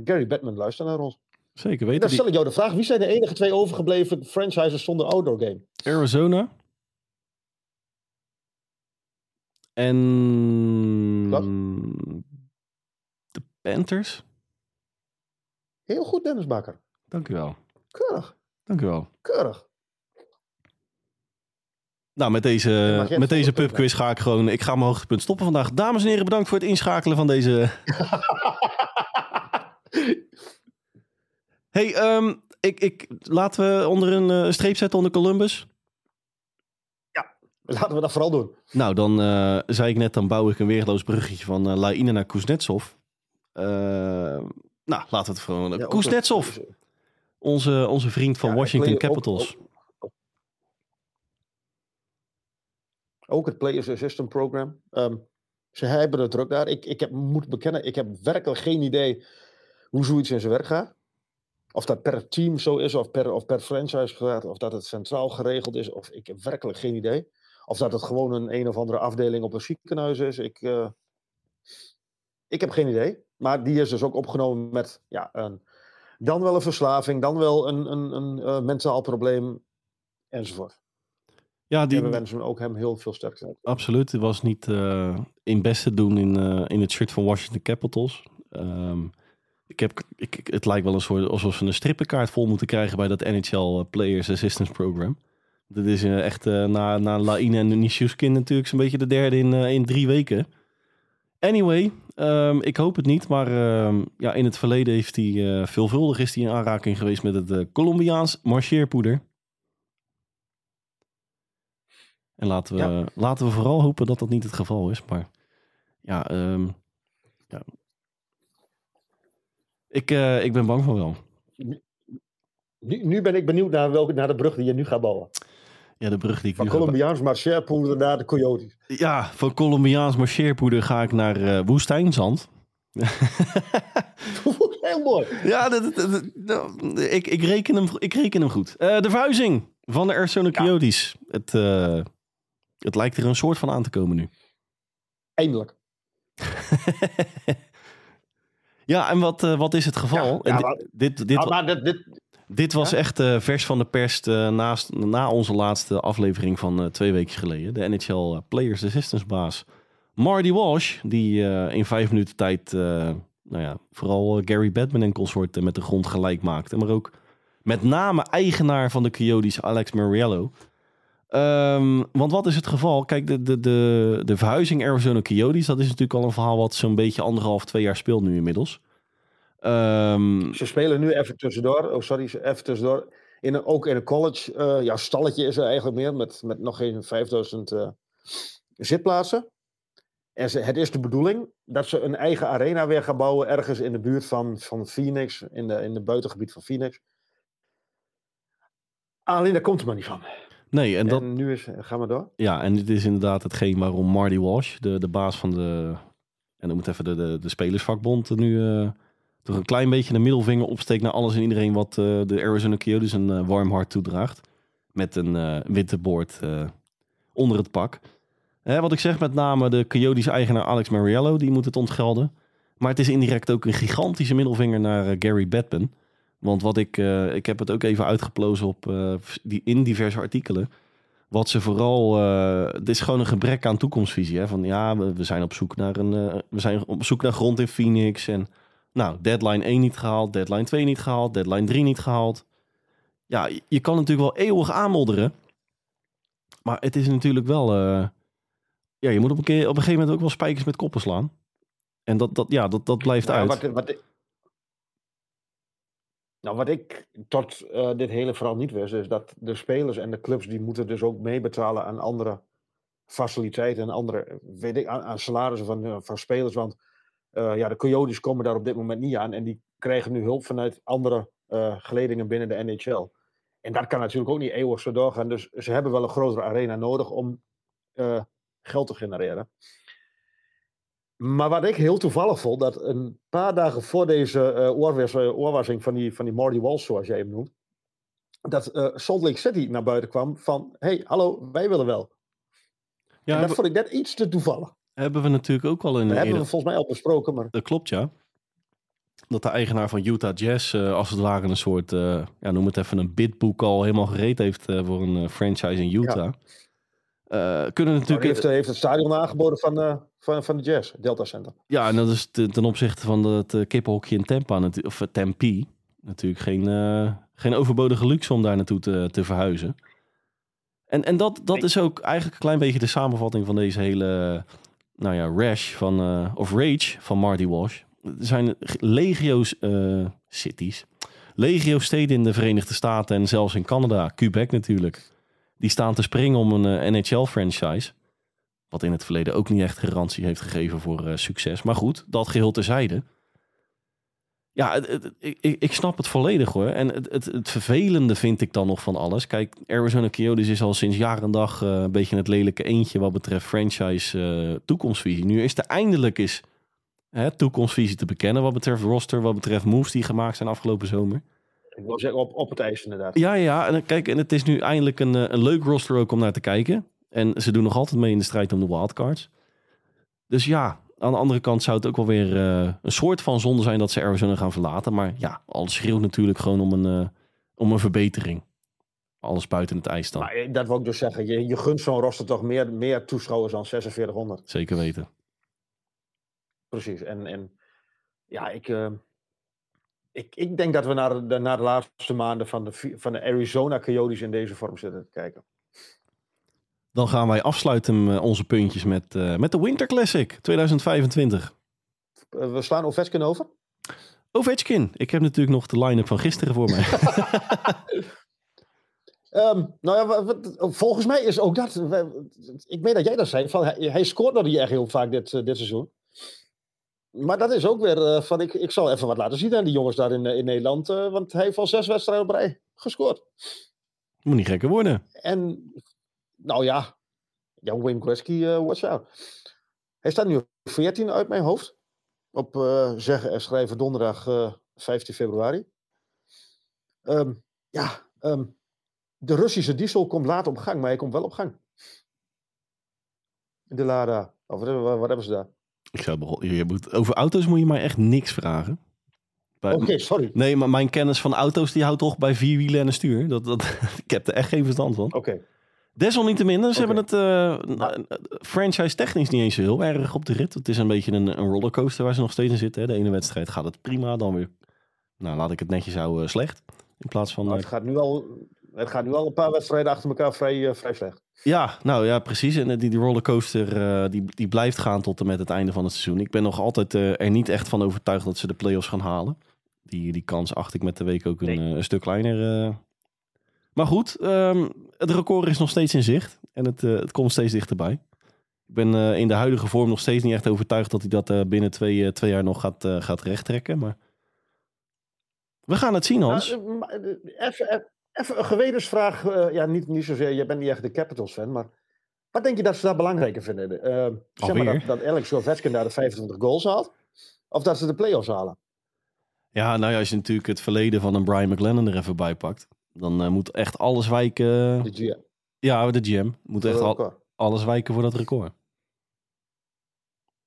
Gary Batman luistert naar ons. Zeker Dan weten. stel Die ik jou de vraag, wie zijn de enige twee overgebleven franchises zonder outdoor game? Arizona. En Wat? de Panthers. Heel goed, Dennis Bakker. Dank u wel. Keurig, Dank u wel. keurig. Nou, met deze, met deze pubquiz ga ik gewoon... Ik ga mijn hoogtepunt stoppen vandaag. Dames en heren, bedankt voor het inschakelen van deze... hey, ehm, ik, ik, laten we onder een eh, streep zetten onder Columbus. Laten we dat vooral doen. Nou, dan eh, zei ik net, dan bouw ik een weerloos bruggetje van uh, Laine naar Kuznetsov. Eh, nou, laten we het gewoon... Ja, ook Kuznetsov, Onze, onze vriend van Ja, Washington Capitals. Ook, ook het Players Assistant Program. Ehm, ze hebben het druk daar. Ik, ik heb, moet bekennen, ik heb werkelijk geen idee hoe zoiets in zijn werk gaat. Of dat per team zo is, of per, of per franchise gaat, of dat het centraal geregeld is. Of ik heb werkelijk geen idee. Of dat het gewoon een een of andere afdeling op een ziekenhuis is. Ik, eh, ik heb geen idee. Maar die is dus ook opgenomen met ja, een, dan wel een verslaving, dan wel een, een, een eh, mentaal probleem, enzovoort. Ja, die, En we wensen ook hem heel veel sterkte. absoluut. Het was niet eh, in best te doen in, in het shirt van Washington Capitals. Ehm, ik heb, ik, het lijkt wel een soort alsof ze een strippenkaart vol moeten krijgen bij dat NHL Players Assistance Program. Dat is eh, echt eh, na, na Laine en Nishuskin natuurlijk zo'n beetje de derde in, eh, in drie weken. Anyway, ehm, ik hoop het niet, maar ehm, ja, in het verleden heeft hij eh, veelvuldig is hij in aanraking geweest met het eh, Colombiaans marcheerpoeder. En laten we, Ja. laten we vooral hopen dat dat niet het geval is. Maar ja, ehm, ja. Ik, eh, ik ben bang van wel. Nu, nu ben ik benieuwd naar, welke, naar de brug die je nu gaat bouwen. Ja, de brug die ik Van nu Colombiaans Marcherpoel naar de Coyotes. Ja, van Colombiaans marcheerpoeder ga ik naar eh, woestijnzand. Heel mooi. Ja, dat, dat- dat- ik, ik, reken hem, ik reken hem goed. Eh, de verhuizing van de Arizona Coyotes. Het, het lijkt er een soort van aan te komen nu. Eindelijk. Ja, en wat, eh, wat is het geval? Ja, En ja, di- maar- dit, dit, Ah, maar dit, dit, dit was echt eh, vers van de pers eh, naast, na onze laatste aflevering van twee weken geleden. De NHL Players Assistance baas Marty Walsh. Die in vijf minuten tijd nou ja, vooral Gary Batman en consort eh, met de grond gelijk maakte. Maar ook met name eigenaar van de Coyotes Alex Mariello. Ehm, want wat is het geval? Kijk, de, de, de, de verhuizing Arizona Coyotes, dat is natuurlijk al een verhaal wat zo'n beetje anderhalf, twee jaar speelt nu inmiddels. Ehm, ze spelen nu even tussendoor. Oh, sorry, even tussendoor. In een, ook in een college. eh, ja, stalletje is er eigenlijk meer. Met, met nog geen 5000 eh, zitplaatsen. En het is de bedoeling dat ze een eigen arena weer gaan bouwen. Ergens in de buurt van, van Phoenix. In de, in het buitengebied van Phoenix. Alleen daar komt het maar niet van. Nee, en dat, nu is, gaan we door. Ja, en dit is inderdaad hetgeen waarom Marty Walsh, de, de baas van de, en dan moet even de, de, de spelersvakbond, er nu eh, toch een klein beetje de middelvinger opsteekt naar alles en iedereen wat eh, de Arizona Coyotes een eh, warm hart toedraagt. Met een witte boord onder het pak. Hè, wat ik zeg, met name de Coyotes eigenaar Alex Mariello, die moet het ontgelden. Maar het is indirect ook een gigantische middelvinger naar Gary Batman. Want wat ik, eh, ik heb het ook even uitgeplozen op, eh, die, in diverse artikelen. Wat ze vooral. eh het is gewoon een gebrek aan toekomstvisie. Hè? Van ja, we, we zijn op zoek naar een. eh, we zijn op zoek naar grond in Phoenix. En nou, deadline 1 niet gehaald, deadline 2 niet gehaald, deadline 3 niet gehaald. Ja, je, kan natuurlijk wel eeuwig aanmodderen. Maar het is natuurlijk wel. eh, ja, je moet op een, keer, op een gegeven moment ook wel spijkers met koppen slaan. En dat, dat, ja, dat, dat blijft Nou, uit. wat, wat, nou, wat ik tot eh, dit hele verhaal niet wist, is dat de spelers en de clubs die moeten dus ook meebetalen aan andere faciliteiten en andere, weet ik, aan, salarissen van, eh, van spelers. Want eh, ja, de Coyotes komen daar op dit moment niet aan en die krijgen nu hulp vanuit andere eh, geledingen binnen de NHL. En dat kan natuurlijk ook niet eeuwig zo doorgaan. Dus ze hebben wel een grotere arena nodig om geld te genereren. Maar wat ik heel toevallig vond, dat een paar dagen voor deze oorwas- eh, oorwassing van die, van die Marty Walsh, zoals jij hem noemt, dat eh, Salt Lake City naar buiten kwam van, hey, hallo, wij willen wel. ja, en dat vond ik net iets te toevallig. hebben we natuurlijk ook al in Dat hebben we volgens mij al besproken, maar Dat klopt, ja. Dat de eigenaar van Utah Jazz als het ware een soort, ja, noem het even een bidboek al helemaal gereed heeft voor een franchise in Utah. Eh, kunnen natuurlijk, heeft, heeft het stadion aangeboden van, eh, van, van de Jazz, Delta Center. ja, en dat is te- ten opzichte van het uh, kippenhokje in Tampa, of eh, Tempe, natuurlijk geen, eh, geen overbodige luxe om daar naartoe te, te verhuizen. En, en dat, dat is ook eigenlijk een klein beetje de samenvatting van deze hele, nou ja, rash van, eh, of rage van Marty Walsh. Er zijn legio's eh, cities, legio steden in de Verenigde Staten en zelfs in Canada, Quebec natuurlijk. Die staan te springen om een eh, NHL-franchise. Wat in het verleden ook niet echt garantie heeft gegeven voor eh, succes. Maar goed, dat geheel terzijde. Ja, ik, ik- snap het volledig hoor. En het, het, vervelende vind ik dan nog van alles. Kijk, Arizona Coyotes is al sinds jaar en dag eh, een beetje het lelijke eentje wat betreft franchise eh, toekomstvisie. Nu is er eindelijk eens hè, toekomstvisie te bekennen wat betreft roster, wat betreft moves die gemaakt zijn afgelopen zomer. Ik wil zeggen, op, op het ijs inderdaad. Ja, ja. En kijk, en het is nu eindelijk een, eh, een leuk roster ook om naar te kijken. En ze doen nog altijd mee in de strijd om de wildcards. Dus ja, aan de andere kant zou het ook wel weer eh, een soort van zonde zijn dat ze Arizona gaan verlaten. Maar ja, alles schreeuwt natuurlijk gewoon om een, eh, om een verbetering. Alles buiten het ijs dan. Maar dat wil ik dus zeggen. Je, je gunt zo'n roster toch meer, meer toeschouwers dan 4600. Zeker weten. Precies. En, en ja, ik, ik, ik denk dat we naar de, naar de laatste maanden van de, van de Arizona Coyotes in deze vorm zitten te kijken. Dan gaan wij afsluiten eh, onze puntjes met, eh, met de Winter Classic 2025. Eh, we slaan Ovechkin over. Ovechkin. Ik heb natuurlijk nog de line-up van gisteren voor mij. Ehm, nou ja, wat- volgens mij is ook dat. Ik weet dat jij dat zei. Van, hij, hij scoort nog niet echt heel vaak dit, dit seizoen. Maar dat is ook weer eh, van. Ik, ik zal even wat laten zien aan die jongens daar in, eh, in Nederland. eh, want hij heeft al zes wedstrijden op rij gescoord. Moet niet gekker worden. En nou ja, ja Wayne Gretzky, eh, watch out. Hij staat nu op 14 uit mijn hoofd. Op zeggen en schrijven donderdag eh 15 februari. Ehm, ja, ehm, de Russische diesel komt laat op gang, maar hij komt wel op gang. De Lada. Of wat hebben ze daar? Ik zou beho- je moet, over auto's moet je mij echt niks vragen. Oké, sorry. Nee, maar mijn kennis van auto's die houdt toch bij vier wielen en een stuur. Dat, dat, ik heb er echt geen verstand van. Oké. Desalniettemin, ze hebben het eh, nou, eh, franchise technisch niet eens heel erg op de rit. Het is een beetje een, een rollercoaster waar ze nog steeds in zitten. Hè. De ene wedstrijd gaat het prima, dan weer, nou laat ik het netjes houden, slecht. In plaats van, eh, het, gaat nu al, het gaat nu al een paar wedstrijden achter elkaar vrij, eh, vrij slecht. ja, nou ja, precies. En die, die rollercoaster eh, die, die blijft gaan tot en met het einde van het seizoen. Ik ben nog altijd eh, er niet echt van overtuigd dat ze de play-offs gaan halen. Die, die kans acht ik met de week ook een, Nee. een stuk kleiner. Maar goed, ehm, het record is nog steeds in zicht. En het, het komt steeds dichterbij. Ik ben in de huidige vorm nog steeds niet echt overtuigd dat hij dat binnen twee, twee jaar nog gaat, gaat rechttrekken. Maar we gaan het zien, Hans. Nou, Even even- een gewetensvraag. eh, ja, niet, niet zozeer, je bent niet echt de Capitals-fan, maar wat denk je dat ze daar belangrijker vinden? Eh, zeg maar dat, dat Alex Ovechkin daar de 25 goals haalt? Of dat ze de play-offs halen? Ja, nou ja, als je natuurlijk het verleden van een Brian McLennan er even bij pakt. Dan eh, moet echt alles wijken. De Ja, de GM. Moet echt al, alles wijken voor dat record.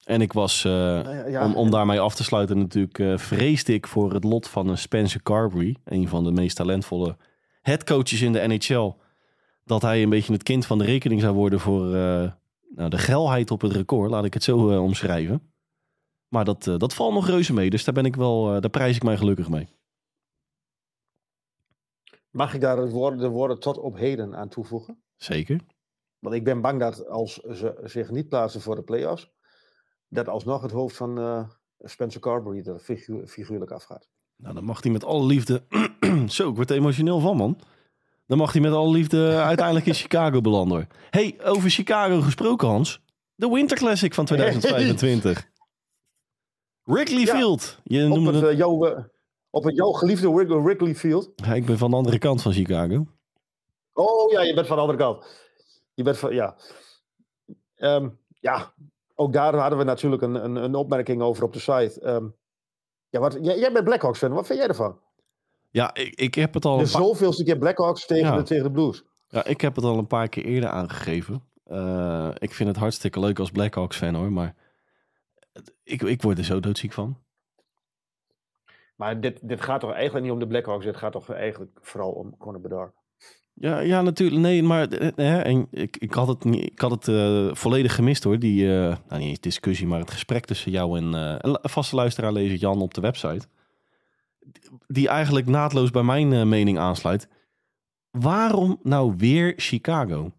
En ik was, Nou ja, ja, om, om daarmee af te sluiten natuurlijk, eh, vreesde ik voor het lot van een Spencer Carberry. Een van de meest talentvolle headcoaches in de NHL. Dat hij een beetje het kind van de rekening zou worden voor eh, nou, de geilheid op het record. Laat ik het zo eh, omschrijven. Maar dat, eh, dat valt nog reuze mee. Dus daar ben ik wel, daar prijs ik mij gelukkig mee. Mag ik daar het woord, de woorden tot op heden aan toevoegen? Zeker. Want ik ben bang dat als ze zich niet plaatsen voor de play-offs, dat alsnog het hoofd van Spencer Carberry er figu- figuurlijk afgaat. Nou, dan mag hij met alle liefde. Zo, ik word er emotioneel van, man. Dan mag hij met alle liefde uiteindelijk in Chicago belanden. hoor. hey, over Chicago gesproken, Hans. De Winter Classic van 2025. Wrigley Ja, Field. Je Op noemde het, het. eh, jouw, eh, op het jouw geliefde Wrig- Wrigley Field. Ja, ik ben van de andere kant van Chicago. Oh ja, je bent van de andere kant. Je bent van, ja. Ehm, ja, ook daar hadden we natuurlijk een, een, een opmerking over op de site. Ehm, ja, wat, jij, jij bent Blackhawks fan, wat vind jij ervan? Ja, ik, ik heb het al. De zoveelste keer Blackhawks tegen, Ja. de, tegen de Blues. ja, ik heb het al een paar keer eerder aangegeven. Eh, ik vind het hartstikke leuk als Blackhawks fan hoor, maar ik, ik word er zo doodziek van. Maar dit, dit gaat toch eigenlijk niet om de Blackhawks, dit gaat toch eigenlijk vooral om Conor Bedard. Ja, ja, natuurlijk. Nee, maar eh, hè, en ik, ik had het, niet, ik had het eh, volledig gemist hoor. Die, eh, nou niet eens discussie, maar het gesprek tussen jou en eh, een vaste luisteraar lezer Jan op de website. Die eigenlijk naadloos bij mijn eh, mening aansluit. Waarom nou weer Chicago?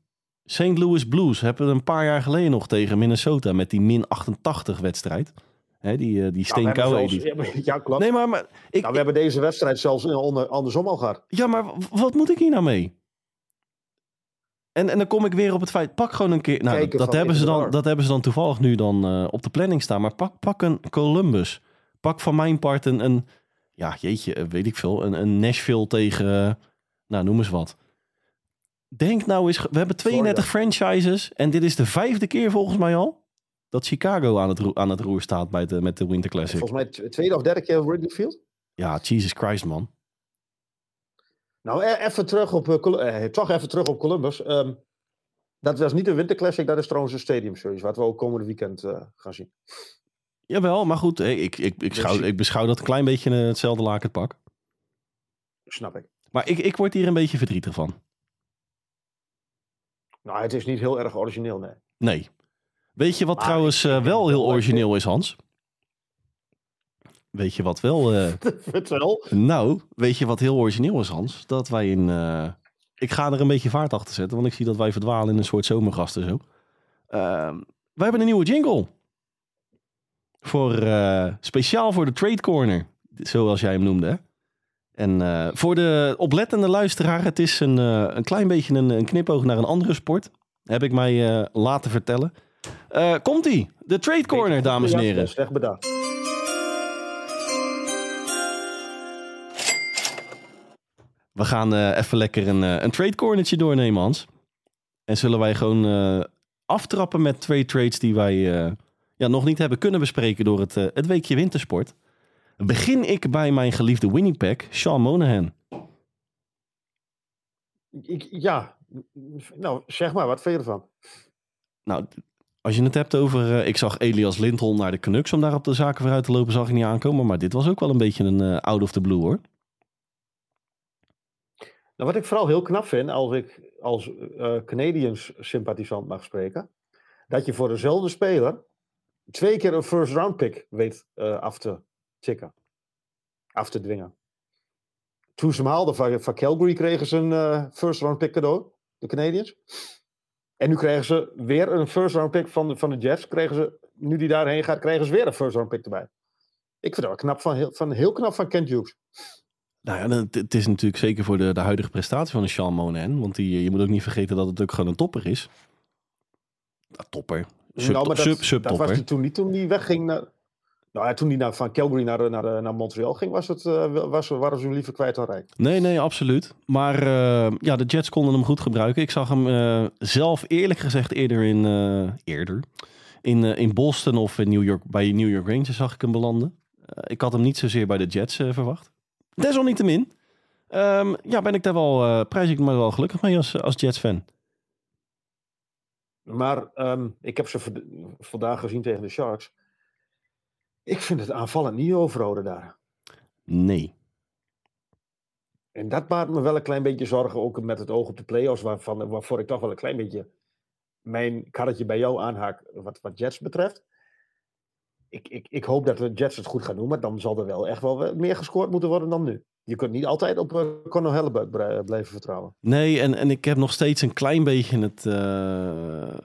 St. Louis Blues hebben een paar jaar geleden nog tegen Minnesota met die min 88 wedstrijd. Hè, die, eh, die Nou, we steenkoude ja, ja, klopt. Nee, maar, maar ik, nou, we hebben deze wedstrijd zelfs eh, onder, andersom al gehad. Ja, maar wat moet ik hier nou mee? En, en dan kom ik weer op het feit, pak gewoon een keer... Nou, dat, hebben ze dan, dat hebben ze dan toevallig nu dan eh, op de planning staan. Maar pak, pak een Columbus. Pak van mijn part een, een, ja, jeetje, eh, weet ik veel. Een, een Nashville tegen, eh, nou noem eens wat. Denk nou eens, we hebben 32 franchises en dit is de vijfde keer volgens mij al dat Chicago aan het, roer, aan het roer staat bij de, met de Winter Classic. Volgens mij tweede of derde keer Wrigley Field. Ja, Jesus Christ man. Nou, e- even terug op, eh, eh, toch even terug op Columbus. Ehm, dat was niet de Winter Classic, dat is trouwens een Stadium Series, wat we ook komende weekend eh, gaan zien. Jawel, maar goed, ik, ik, ik, schouw, ik beschouw dat een klein beetje eh, hetzelfde laken pak. Snap ik. Maar ik, ik word hier een beetje verdrietig van. Nou, het is niet heel erg origineel, nee. Nee. Weet je wat Maar trouwens wel heel origineel is, Hans? Weet je wat wel... eh, Vertel. nou, weet je wat heel origineel is, Hans? Dat wij in... eh, ik ga er een beetje vaart achter zetten, want ik zie dat wij verdwalen in een soort zomergasten zo. Ehm, wij hebben een nieuwe jingle. Voor, eh, speciaal voor de Trade Corner, zoals jij hem noemde. hè? En voor de oplettende luisteraar, het is een, een klein beetje een, een knipoog naar een andere sport. Heb ik mij laten vertellen. Komt-ie, de Trade Corner, dames en heren. Slecht bedacht. We gaan eh, even lekker een, eh, een trade cornertje doornemen, Hans. En zullen wij gewoon eh, aftrappen met twee trades die wij ja, nog niet hebben kunnen bespreken door het, het weekje wintersport. Begin ik bij mijn geliefde Winnipeg, Sean Monahan. Ik, ja, nou zeg maar, wat vind je ervan? Nou, als je het hebt over... ik zag Elias Lindholm naar de Canucks om daar op de zaken vooruit te lopen, zag ik niet aankomen. Maar dit was ook wel een beetje een out of the blue, hoor. Nou, wat ik vooral heel knap vind, als ik als eh Canadiens sympathisant mag spreken, dat je voor dezelfde speler twee keer een first round pick weet eh, af te tikken. Af te dwingen. Toen ze hem haalden van, van Calgary kregen ze een eh, first round pick cadeau, de Canadiens. En nu krijgen ze weer een first round pick van van de Jets. Kregen ze, nu die daarheen gaat, krijgen ze weer een first round pick erbij. Ik vind dat wel knap van, heel, van, heel knap van Kent Hughes. Nou ja, het, is natuurlijk zeker voor de, de huidige prestatie van een Sean Monahan. Want die, je moet ook niet vergeten dat het ook gewoon een topper is. Nou, topper. Sub, Nou, maar dat, sub, dat was hij toen niet toen hij wegging naar. Nou ja, toen hij naar, van Calgary naar, naar, naar Montreal ging, was het, eh, was, waren ze liever kwijt dan rijk. Nee, nee, absoluut. Maar eh, ja, de Jets konden hem goed gebruiken. Ik zag hem eh, zelf eerlijk gezegd eerder in, eh, eerder, in, eh, in Boston of in New York, bij New York Rangers zag ik hem belanden. Eh, ik had hem niet zozeer bij de Jets eh, verwacht. Desalniettemin ehm, ja, ben ik daar wel, eh, prijs ik me wel gelukkig mee als, als Jets-fan. Maar ehm, ik heb ze vand- vandaag gezien tegen de Sharks. Ik vind het aanvallend niet overhouden daar. Nee. En dat maakt me wel een klein beetje zorgen, ook met het oog op de play-offs, waarvan, waarvoor ik toch wel een klein beetje mijn karretje bij jou aanhaak, wat, wat Jets betreft. Ik, ik, ik hoop dat de Jets het goed gaan doen, maar dan zal er wel echt wel meer gescoord moeten worden dan nu. Je kunt niet altijd op uh, Conor Hellebuck bre- blijven vertrouwen. Nee, en, en ik heb nog steeds een klein beetje het. eh,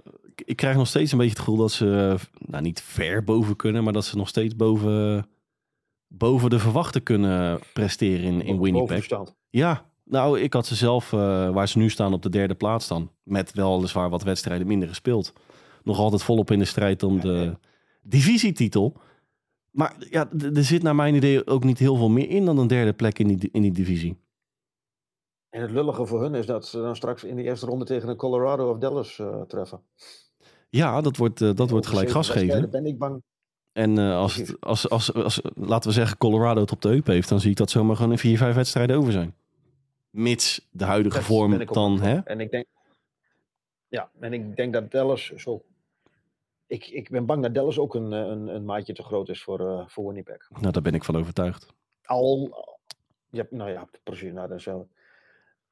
ik, krijg nog steeds een beetje het gevoel dat ze. eh, Nou, niet ver boven kunnen, maar dat ze nog steeds boven. Boven de verwachten kunnen presteren in, in Winnipeg. Ja, nou, ik had ze zelf, eh, waar ze nu staan, op de derde plaats dan. Met weliswaar wat wedstrijden minder gespeeld. Nog altijd volop in de strijd om de divisietitel. Maar ja, er zit naar mijn idee ook niet heel veel meer in dan een derde plek in die, in die divisie. En het lullige voor hun is dat ze dan straks in de eerste ronde tegen een Colorado of Dallas eh, treffen. Ja, dat wordt, eh, dat wordt gelijk gas geven. ben ik bang. En eh, als, het, als, als, als, laten we zeggen, Colorado het op de heup heeft, dan zie ik dat zomaar gewoon in vier, vijf wedstrijden over zijn. Mits de huidige Dat vorm dan, hè? En ik denk, ja, en ik denk dat Dallas zo. Ik, ik ben bang dat Dallas ook een, eh, een, een maatje te groot is voor, eh, voor Winnipeg. Nou, daar ben ik van overtuigd. Al, ja, nou ja, precies, nou, is wel.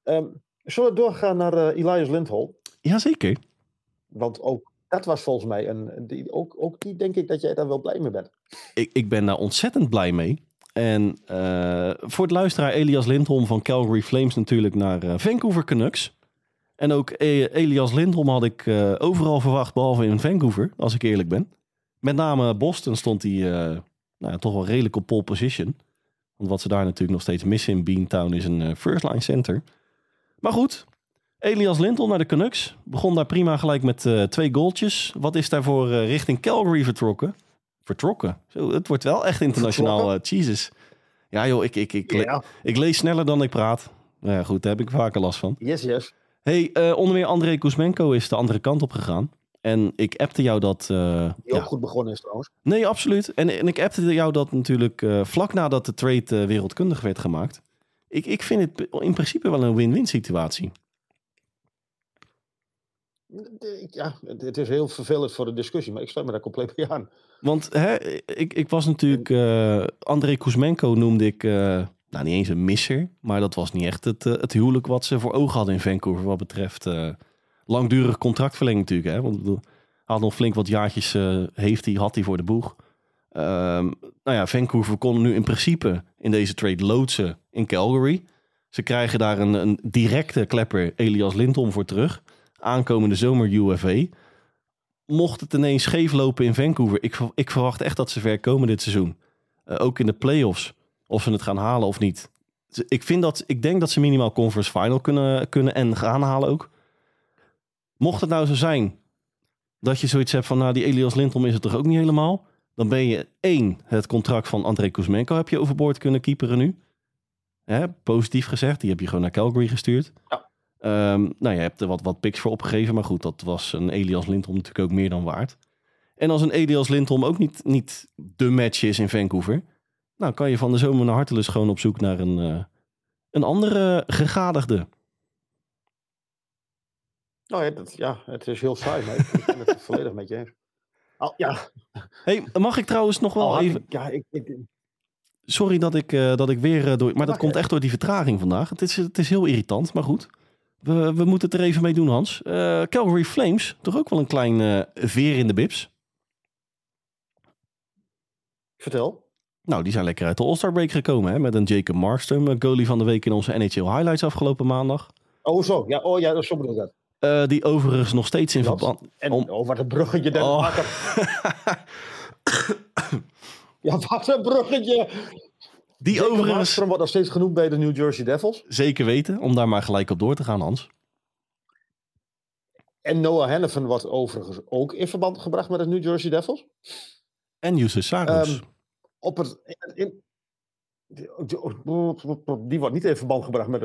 Ehm, zullen we doorgaan naar eh, Elias Lindholm? Jazeker. Want ook dat was volgens mij een. Die, ook, ook die denk ik dat jij daar wel blij mee bent. Ik, ik ben daar ontzettend blij mee. En voor het luisteraar Elias Lindholm van Calgary Flames natuurlijk naar Vancouver Canucks. En ook E- Elias Lindholm had ik eh, overal verwacht, behalve in Vancouver, als ik eerlijk ben. Met name Boston stond hij eh, nou ja, toch wel redelijk op pole position. Want wat ze daar natuurlijk nog steeds missen in Beantown is een eh, first line center. Maar goed, Elias Lindholm naar de Canucks. Begon daar prima gelijk met eh, twee goaltjes. Wat is daarvoor eh, richting Calgary vertrokken? Vertrokken? Zo, het wordt wel echt internationaal, eh Jesus. Ja joh, ik, ik, ik, le- Ja, ik lees sneller dan ik praat. Nou ja, goed, daar heb ik vaker last van. yes, yes. Hey, eh, onder meer André Kuzmenko is de andere kant op gegaan. En ik appte jou dat... eh, Die ja. ook goed begonnen is trouwens. Nee, absoluut. En, en ik appte jou dat natuurlijk eh, vlak nadat de trade wereldkundig werd gemaakt. Ik, ik vind het in principe wel een win-win situatie. Ja, het, is heel vervelend voor de discussie, maar ik sluit me daar compleet bij aan. Want hè, ik, ik was natuurlijk... André Kuzmenko noemde ik... nou, niet eens een misser. Maar dat was niet echt het, eh, het huwelijk wat ze voor ogen hadden in Vancouver. Wat betreft eh, langdurig contractverlenging natuurlijk. Hè? Want hij had nog flink wat jaartjes eh, heeft hij, had hij voor de boeg. Ehm, nou ja, Vancouver kon nu in principe in deze trade loodsen in Calgary. Ze krijgen daar een, een directe klepper Elias Lindholm voor terug. Aankomende zomer UFA. Mocht het ineens scheef lopen in Vancouver, ik, ik verwacht echt dat ze ver komen dit seizoen. Ook in de playoffs, of ze het gaan halen of niet. Ik, vind dat, ik denk dat ze minimaal conference final kunnen, kunnen en gaan halen ook. Mocht het nou zo zijn dat je zoiets hebt van, nou die Elias Lindholm is het toch ook niet helemaal. Dan ben je één, het contract van André Kuzmenko heb je overboord kunnen keeperen nu. Hè, positief gezegd, die heb je gewoon naar Calgary gestuurd. Ja. Ehm, nou, je hebt er wat, wat picks voor opgegeven, maar goed, dat was een Elias Lindholm natuurlijk ook meer dan waard. En als een Elias Lindholm ook niet, niet de match is in Vancouver, nou kan je van de zomer naar hartelust gewoon op zoek naar een, eh, een andere gegadigde. Nou ja, dat, ja, het is heel saai, maar ik, ik ben het volledig met je eens. Al, ja, Hey, mag ik trouwens nog wel even... ik- ja, ik, ik, Sorry dat ik, eh, dat ik weer eh, door... Maar dat komt echt door die vertraging vandaag. Het is, het is heel irritant, maar goed. We, we moeten het er even mee doen, Hans. Eh, Calgary Flames, toch ook wel een klein veer in de bips. vertel. Nou, die zijn lekker uit de All-Star break gekomen, hè? Met een Jacob Markstrom, eh, goalie van de week in onze NHL Highlights afgelopen maandag. Oh zo, ja, oh, ja zo bedoel ik dat. Eh, die overigens nog steeds in Dat- verband... En, Om- oh, wat een bruggetje. Dat Oh. Ja, wat een bruggetje. Die Jacob overigens Markstrom wordt nog steeds genoemd bij de New Jersey Devils. zeker weten, om daar maar gelijk op door te gaan, Hans. En Noah Hannafin wordt overigens ook in verband gebracht met de New Jersey Devils. En Justus Saros. Ehm, op het, in, die wordt niet in verband gebracht met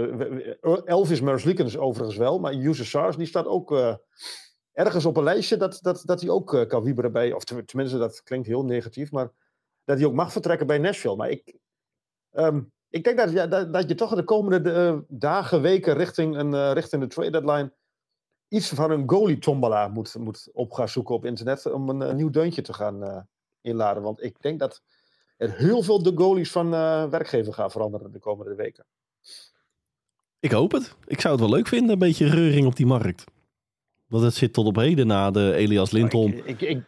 Elvis Merzlikens overigens wel, maar User SARS die staat ook eh, ergens op een lijstje dat, dat, dat hij ook eh, kan wieberen bij, of ten- tenminste dat klinkt heel negatief, maar dat hij ook mag vertrekken bij Nashville. Maar ik, ehm, ik denk dat, ja, dat, dat je toch de komende eh, dagen, weken richting, een, richting de trade deadline iets van een goalie tombola moet, moet op gaan zoeken op internet om een, eh, nieuw deuntje te gaan inladen. Want ik denk dat er heel veel de goalies van eh, werkgever gaan veranderen de komende weken. Ik hoop het. Ik zou het wel leuk vinden, een beetje reuring op die markt. Want het zit tot op heden na de Elias Lindholm. Ik, ik, ik,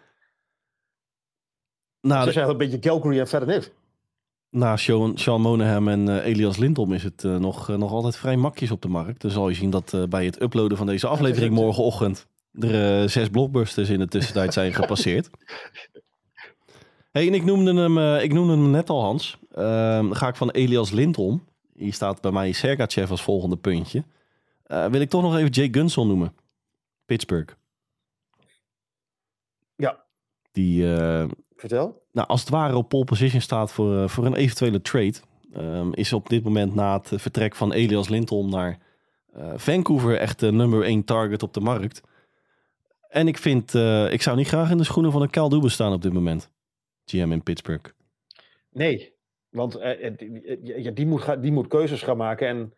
Na, het de, is eigenlijk een beetje Calgary en verder niks. na Sean, Sean Monahan en eh, Elias Lindholm is het eh, nog, nog altijd vrij makjes op de markt. Dan zal je zien dat bij het uploaden van deze aflevering morgenochtend er zes blockbusters in de tussentijd zijn gepasseerd. Hey, en ik noemde hem, eh, ik noemde hem net al, Hans. Ehm, dan ga ik van Elias Lindholm. Hier staat bij mij Sergachev als volgende puntje. Eh, wil ik toch nog even Jay Gunsel noemen. Pittsburgh. Ja. Die, eh, Vertel. nou, als het ware op pole position staat voor, voor een eventuele trade. Ehm, is op dit moment na het vertrek van Elias Lindholm naar Vancouver echt de nummer 1 target op de markt. En ik vind, ik zou niet graag in de schoenen van een Cal Dubas staan op dit moment. GM in Pittsburgh. Nee, want eh, eh, die, eh, die, moet die moet keuzes gaan maken. En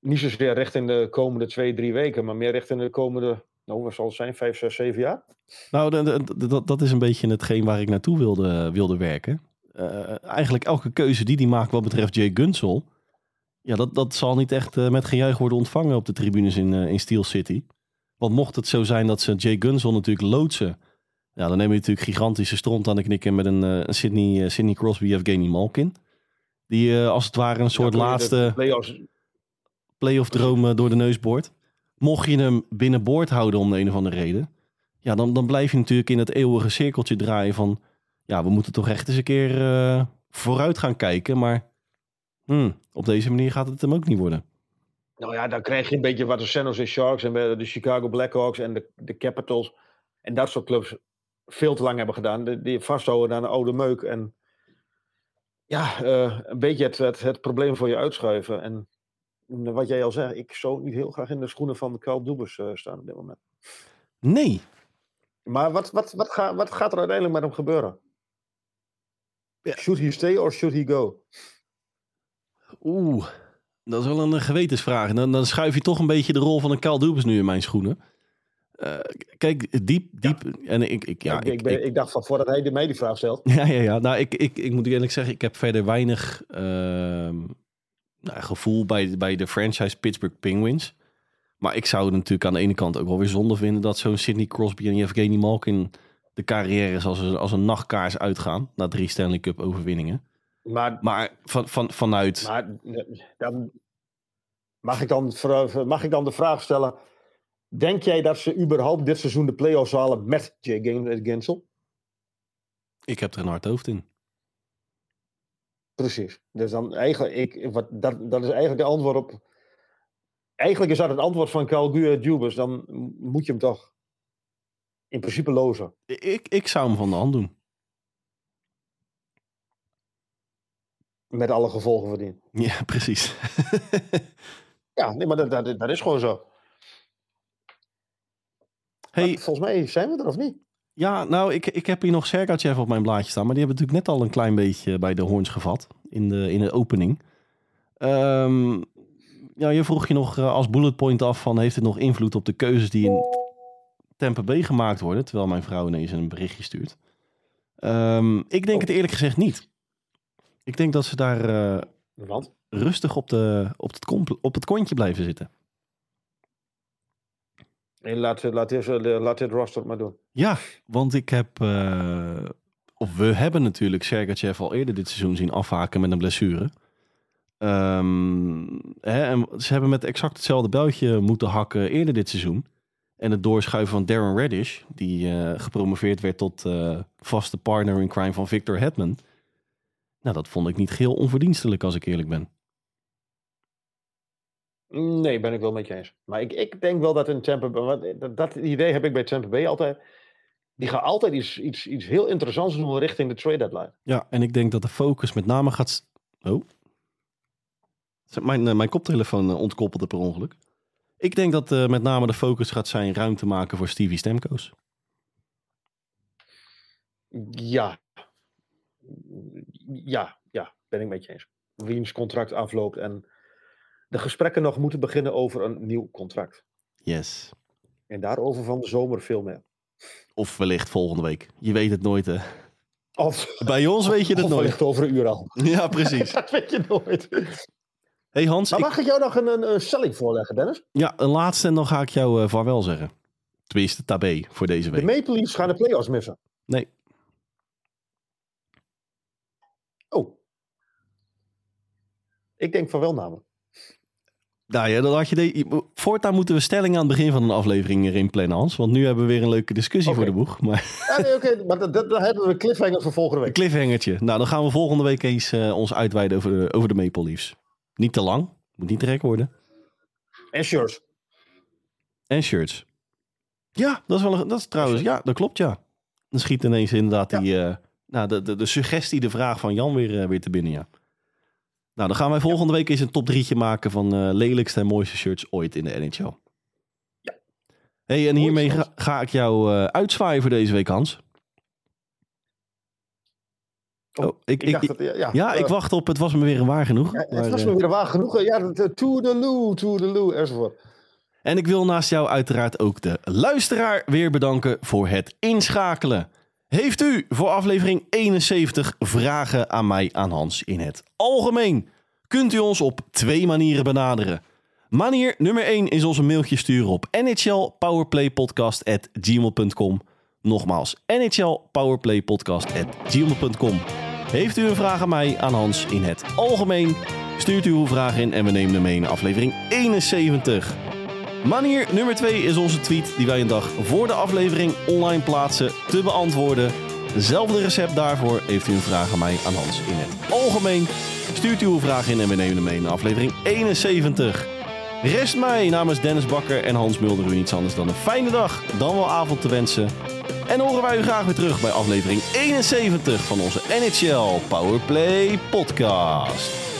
niet zozeer richting de komende twee, drie weken, maar meer richting de komende, nou, wat zal het zijn, vijf, zes, zeven jaar? Nou, dat, dat is een beetje hetgeen waar ik naartoe wilde, wilde werken. Eigenlijk elke keuze die hij maakt wat betreft Jay Gunsel... Ja, dat, dat zal niet echt met gejuich worden ontvangen op de tribunes in, in Steel City. Want mocht het zo zijn dat ze Jay Gunsel natuurlijk loodsen... Ja, dan neem je natuurlijk gigantische stront aan de knikken met een, eh, een Sidney, eh, Sidney Crosby of Evgeny Malkin. Die eh, als het ware een soort Ja, laatste playoffs- playoff droom door de neus boort. Mocht je hem binnenboord houden om de een of andere reden. Ja, dan, dan blijf je natuurlijk in het eeuwige cirkeltje draaien van... Ja, we moeten toch echt eens een keer vooruit gaan kijken. Maar hmm, op deze manier gaat het hem ook niet worden. Nou ja, dan krijg je een beetje wat de San Jose Sharks en de Chicago Blackhawks en de, de Capitals en dat soort clubs veel te lang hebben gedaan. Die, die vasthouden aan een oude meuk. En ja, uh, een beetje het, het, het, probleem voor je uitschuiven. En wat jij al zegt, ik zou niet heel graag in de schoenen van Carl Dubus uh, staan op dit moment. Nee. Maar wat, wat, wat, ga, wat gaat er uiteindelijk met hem gebeuren? Should he stay or should he go? Oeh, dat is wel een gewetensvraag. Dan, dan schuif je toch een beetje de rol van een Carl Dubus nu in mijn schoenen. Uh, kijk, diep, diep. Ja. En ik, ik, ja, ik, ik, ben, ik, dacht van voordat hij mij die vraag stelt. Ja, ja, ja. Nou, ik, ik, ik moet eerlijk zeggen, ik heb verder weinig uh, nou, gevoel bij, bij de franchise Pittsburgh Penguins. Maar ik zou het natuurlijk aan de ene kant ook wel weer zonde vinden dat zo'n Sidney Crosby en Evgeny Malkin de carrière als een, als een nachtkaars uitgaan na drie Stanley Cup overwinningen. Maar, maar van, van, vanuit. Maar dan, mag, ik dan, mag ik dan de vraag stellen Denk jij dat ze überhaupt dit seizoen de play-offs halen met Jay Gensel? Ik heb er een hard hoofd in. Precies. Dus dan eigenlijk, ik, wat, dat, dat is eigenlijk de antwoord op. Eigenlijk is dat het antwoord van Calgu Dubus. Dan moet je hem toch in principe lozen. Ik, ik zou hem van de hand doen. Met alle gevolgen van dien. Ja, precies. ja, nee, maar dat, dat, dat is gewoon zo. Hey, volgens mij zijn we er of niet? Ja, nou, ik, ik heb hier nog Sergachev op mijn blaadje staan. Maar die hebben natuurlijk net al een klein beetje bij de hoorns gevat. In de, in de opening. Um, ja, je vroeg je nog uh, als bullet point af van... heeft het nog invloed op de keuzes die in Tampa B gemaakt worden? Terwijl mijn vrouw ineens een berichtje stuurt. Um, ik denk oh. het eerlijk gezegd niet. Ik denk dat ze daar uh, rustig op, de, op, het op het kontje blijven zitten. Laat, laat, dit, laat dit roster maar doen. Ja, want ik heb... Uh, of we hebben natuurlijk Sergachev al eerder dit seizoen zien afhaken met een blessure. Um, hè, en ze hebben met exact hetzelfde beltje moeten hakken eerder dit seizoen. En het doorschuiven van Darren Reddish, die uh, gepromoveerd werd tot vaste partner in crime van Victor Hetman. Nou, dat vond ik niet geheel onverdienstelijk, als ik eerlijk ben. Nee, ben ik wel met je eens. Maar ik, ik denk wel dat een Tampa dat, dat idee heb ik bij Tampa Bay altijd. Die gaan altijd iets, iets, iets heel interessants doen richting de trade deadline. Ja, en ik denk dat de focus met name gaat... Oh. Mijn, uh, mijn koptelefoon uh, ontkoppelde per ongeluk. Ik denk dat uh, met name de focus gaat zijn ruimte maken voor Stevie Stemko's. Ja. Ja, ja, ben ik met je eens. Wiens contract afloopt en de gesprekken nog moeten beginnen over een nieuw contract. Yes. En daarover van de zomer veel meer. Of wellicht volgende week. Je weet het nooit, hè? Of, Bij ons weet je het nooit. Wellicht over een uur al. Ja, precies. dat weet je nooit. Hey Hans. Maar mag ik, jou nog een, een, een stelling voorleggen, Dennis? Ja, een laatste en dan ga ik jou uh, vaarwel zeggen. Tenminste, tabé voor deze week. De Maple Leafs gaan de playoffs missen. Nee. Oh. Ik denk van wel namelijk. Nou ja, dan had je de, voortaan moeten we stellingen aan het begin van een aflevering erin plannen, Hans. Want nu hebben we weer een leuke discussie voor de boeg. Maar... Ja, nee, oké. Maar dat, dat, hebben we cliffhanger voor volgende week. Een cliffhangertje. Nou, dan gaan we volgende week eens uh, ons uitweiden over de, over de Maple Leafs. Niet te lang. Moet niet te gek worden. En shirts. En shirts. Ja, dat is wel een, dat is trouwens, ja, dat klopt, ja. Dan schiet ineens inderdaad die, uh, nou, de, de, de suggestie, de vraag van Jan weer, uh, weer te binnen, ja. Nou, dan gaan wij volgende week eens een top drietje maken van uh, lelijkste en mooiste shirts ooit in de NHL. Ja. Hey, en hiermee ga, ik jou uh, uitzwaaien voor deze week, Hans. Oh, oh ik, ik, ik ja, ja, ik wacht op het was me weer waar genoeg. Ja, het was me weer waar genoeg. Ja, to the loo, to the loo, enzovoort. En ik wil naast jou uiteraard ook de luisteraar weer bedanken voor het inschakelen. Heeft u voor aflevering 71 vragen aan mij, aan Hans in het algemeen? Kunt u ons op twee manieren benaderen. Manier nummer 1 is ons een mailtje sturen op nhlpowerplaypodcast.gmail.com. Nogmaals, nhlpowerplaypodcast.gmail.com. Heeft u een vraag aan mij, aan Hans in het algemeen? Stuurt u uw vraag in en we nemen hem mee in aflevering 71. Manier nummer 2 is onze tweet die wij een dag voor de aflevering online plaatsen te beantwoorden. Hetzelfde recept daarvoor heeft u een vraag aan mij aan Hans in het algemeen. Stuurt u uw vraag in en we nemen hem mee in aflevering 71. Rest mij namens Dennis Bakker en Hans Mulder u niets anders dan een fijne dag, dan wel avond te wensen. En horen wij u graag weer terug bij aflevering 71 van onze NHL Powerplay podcast.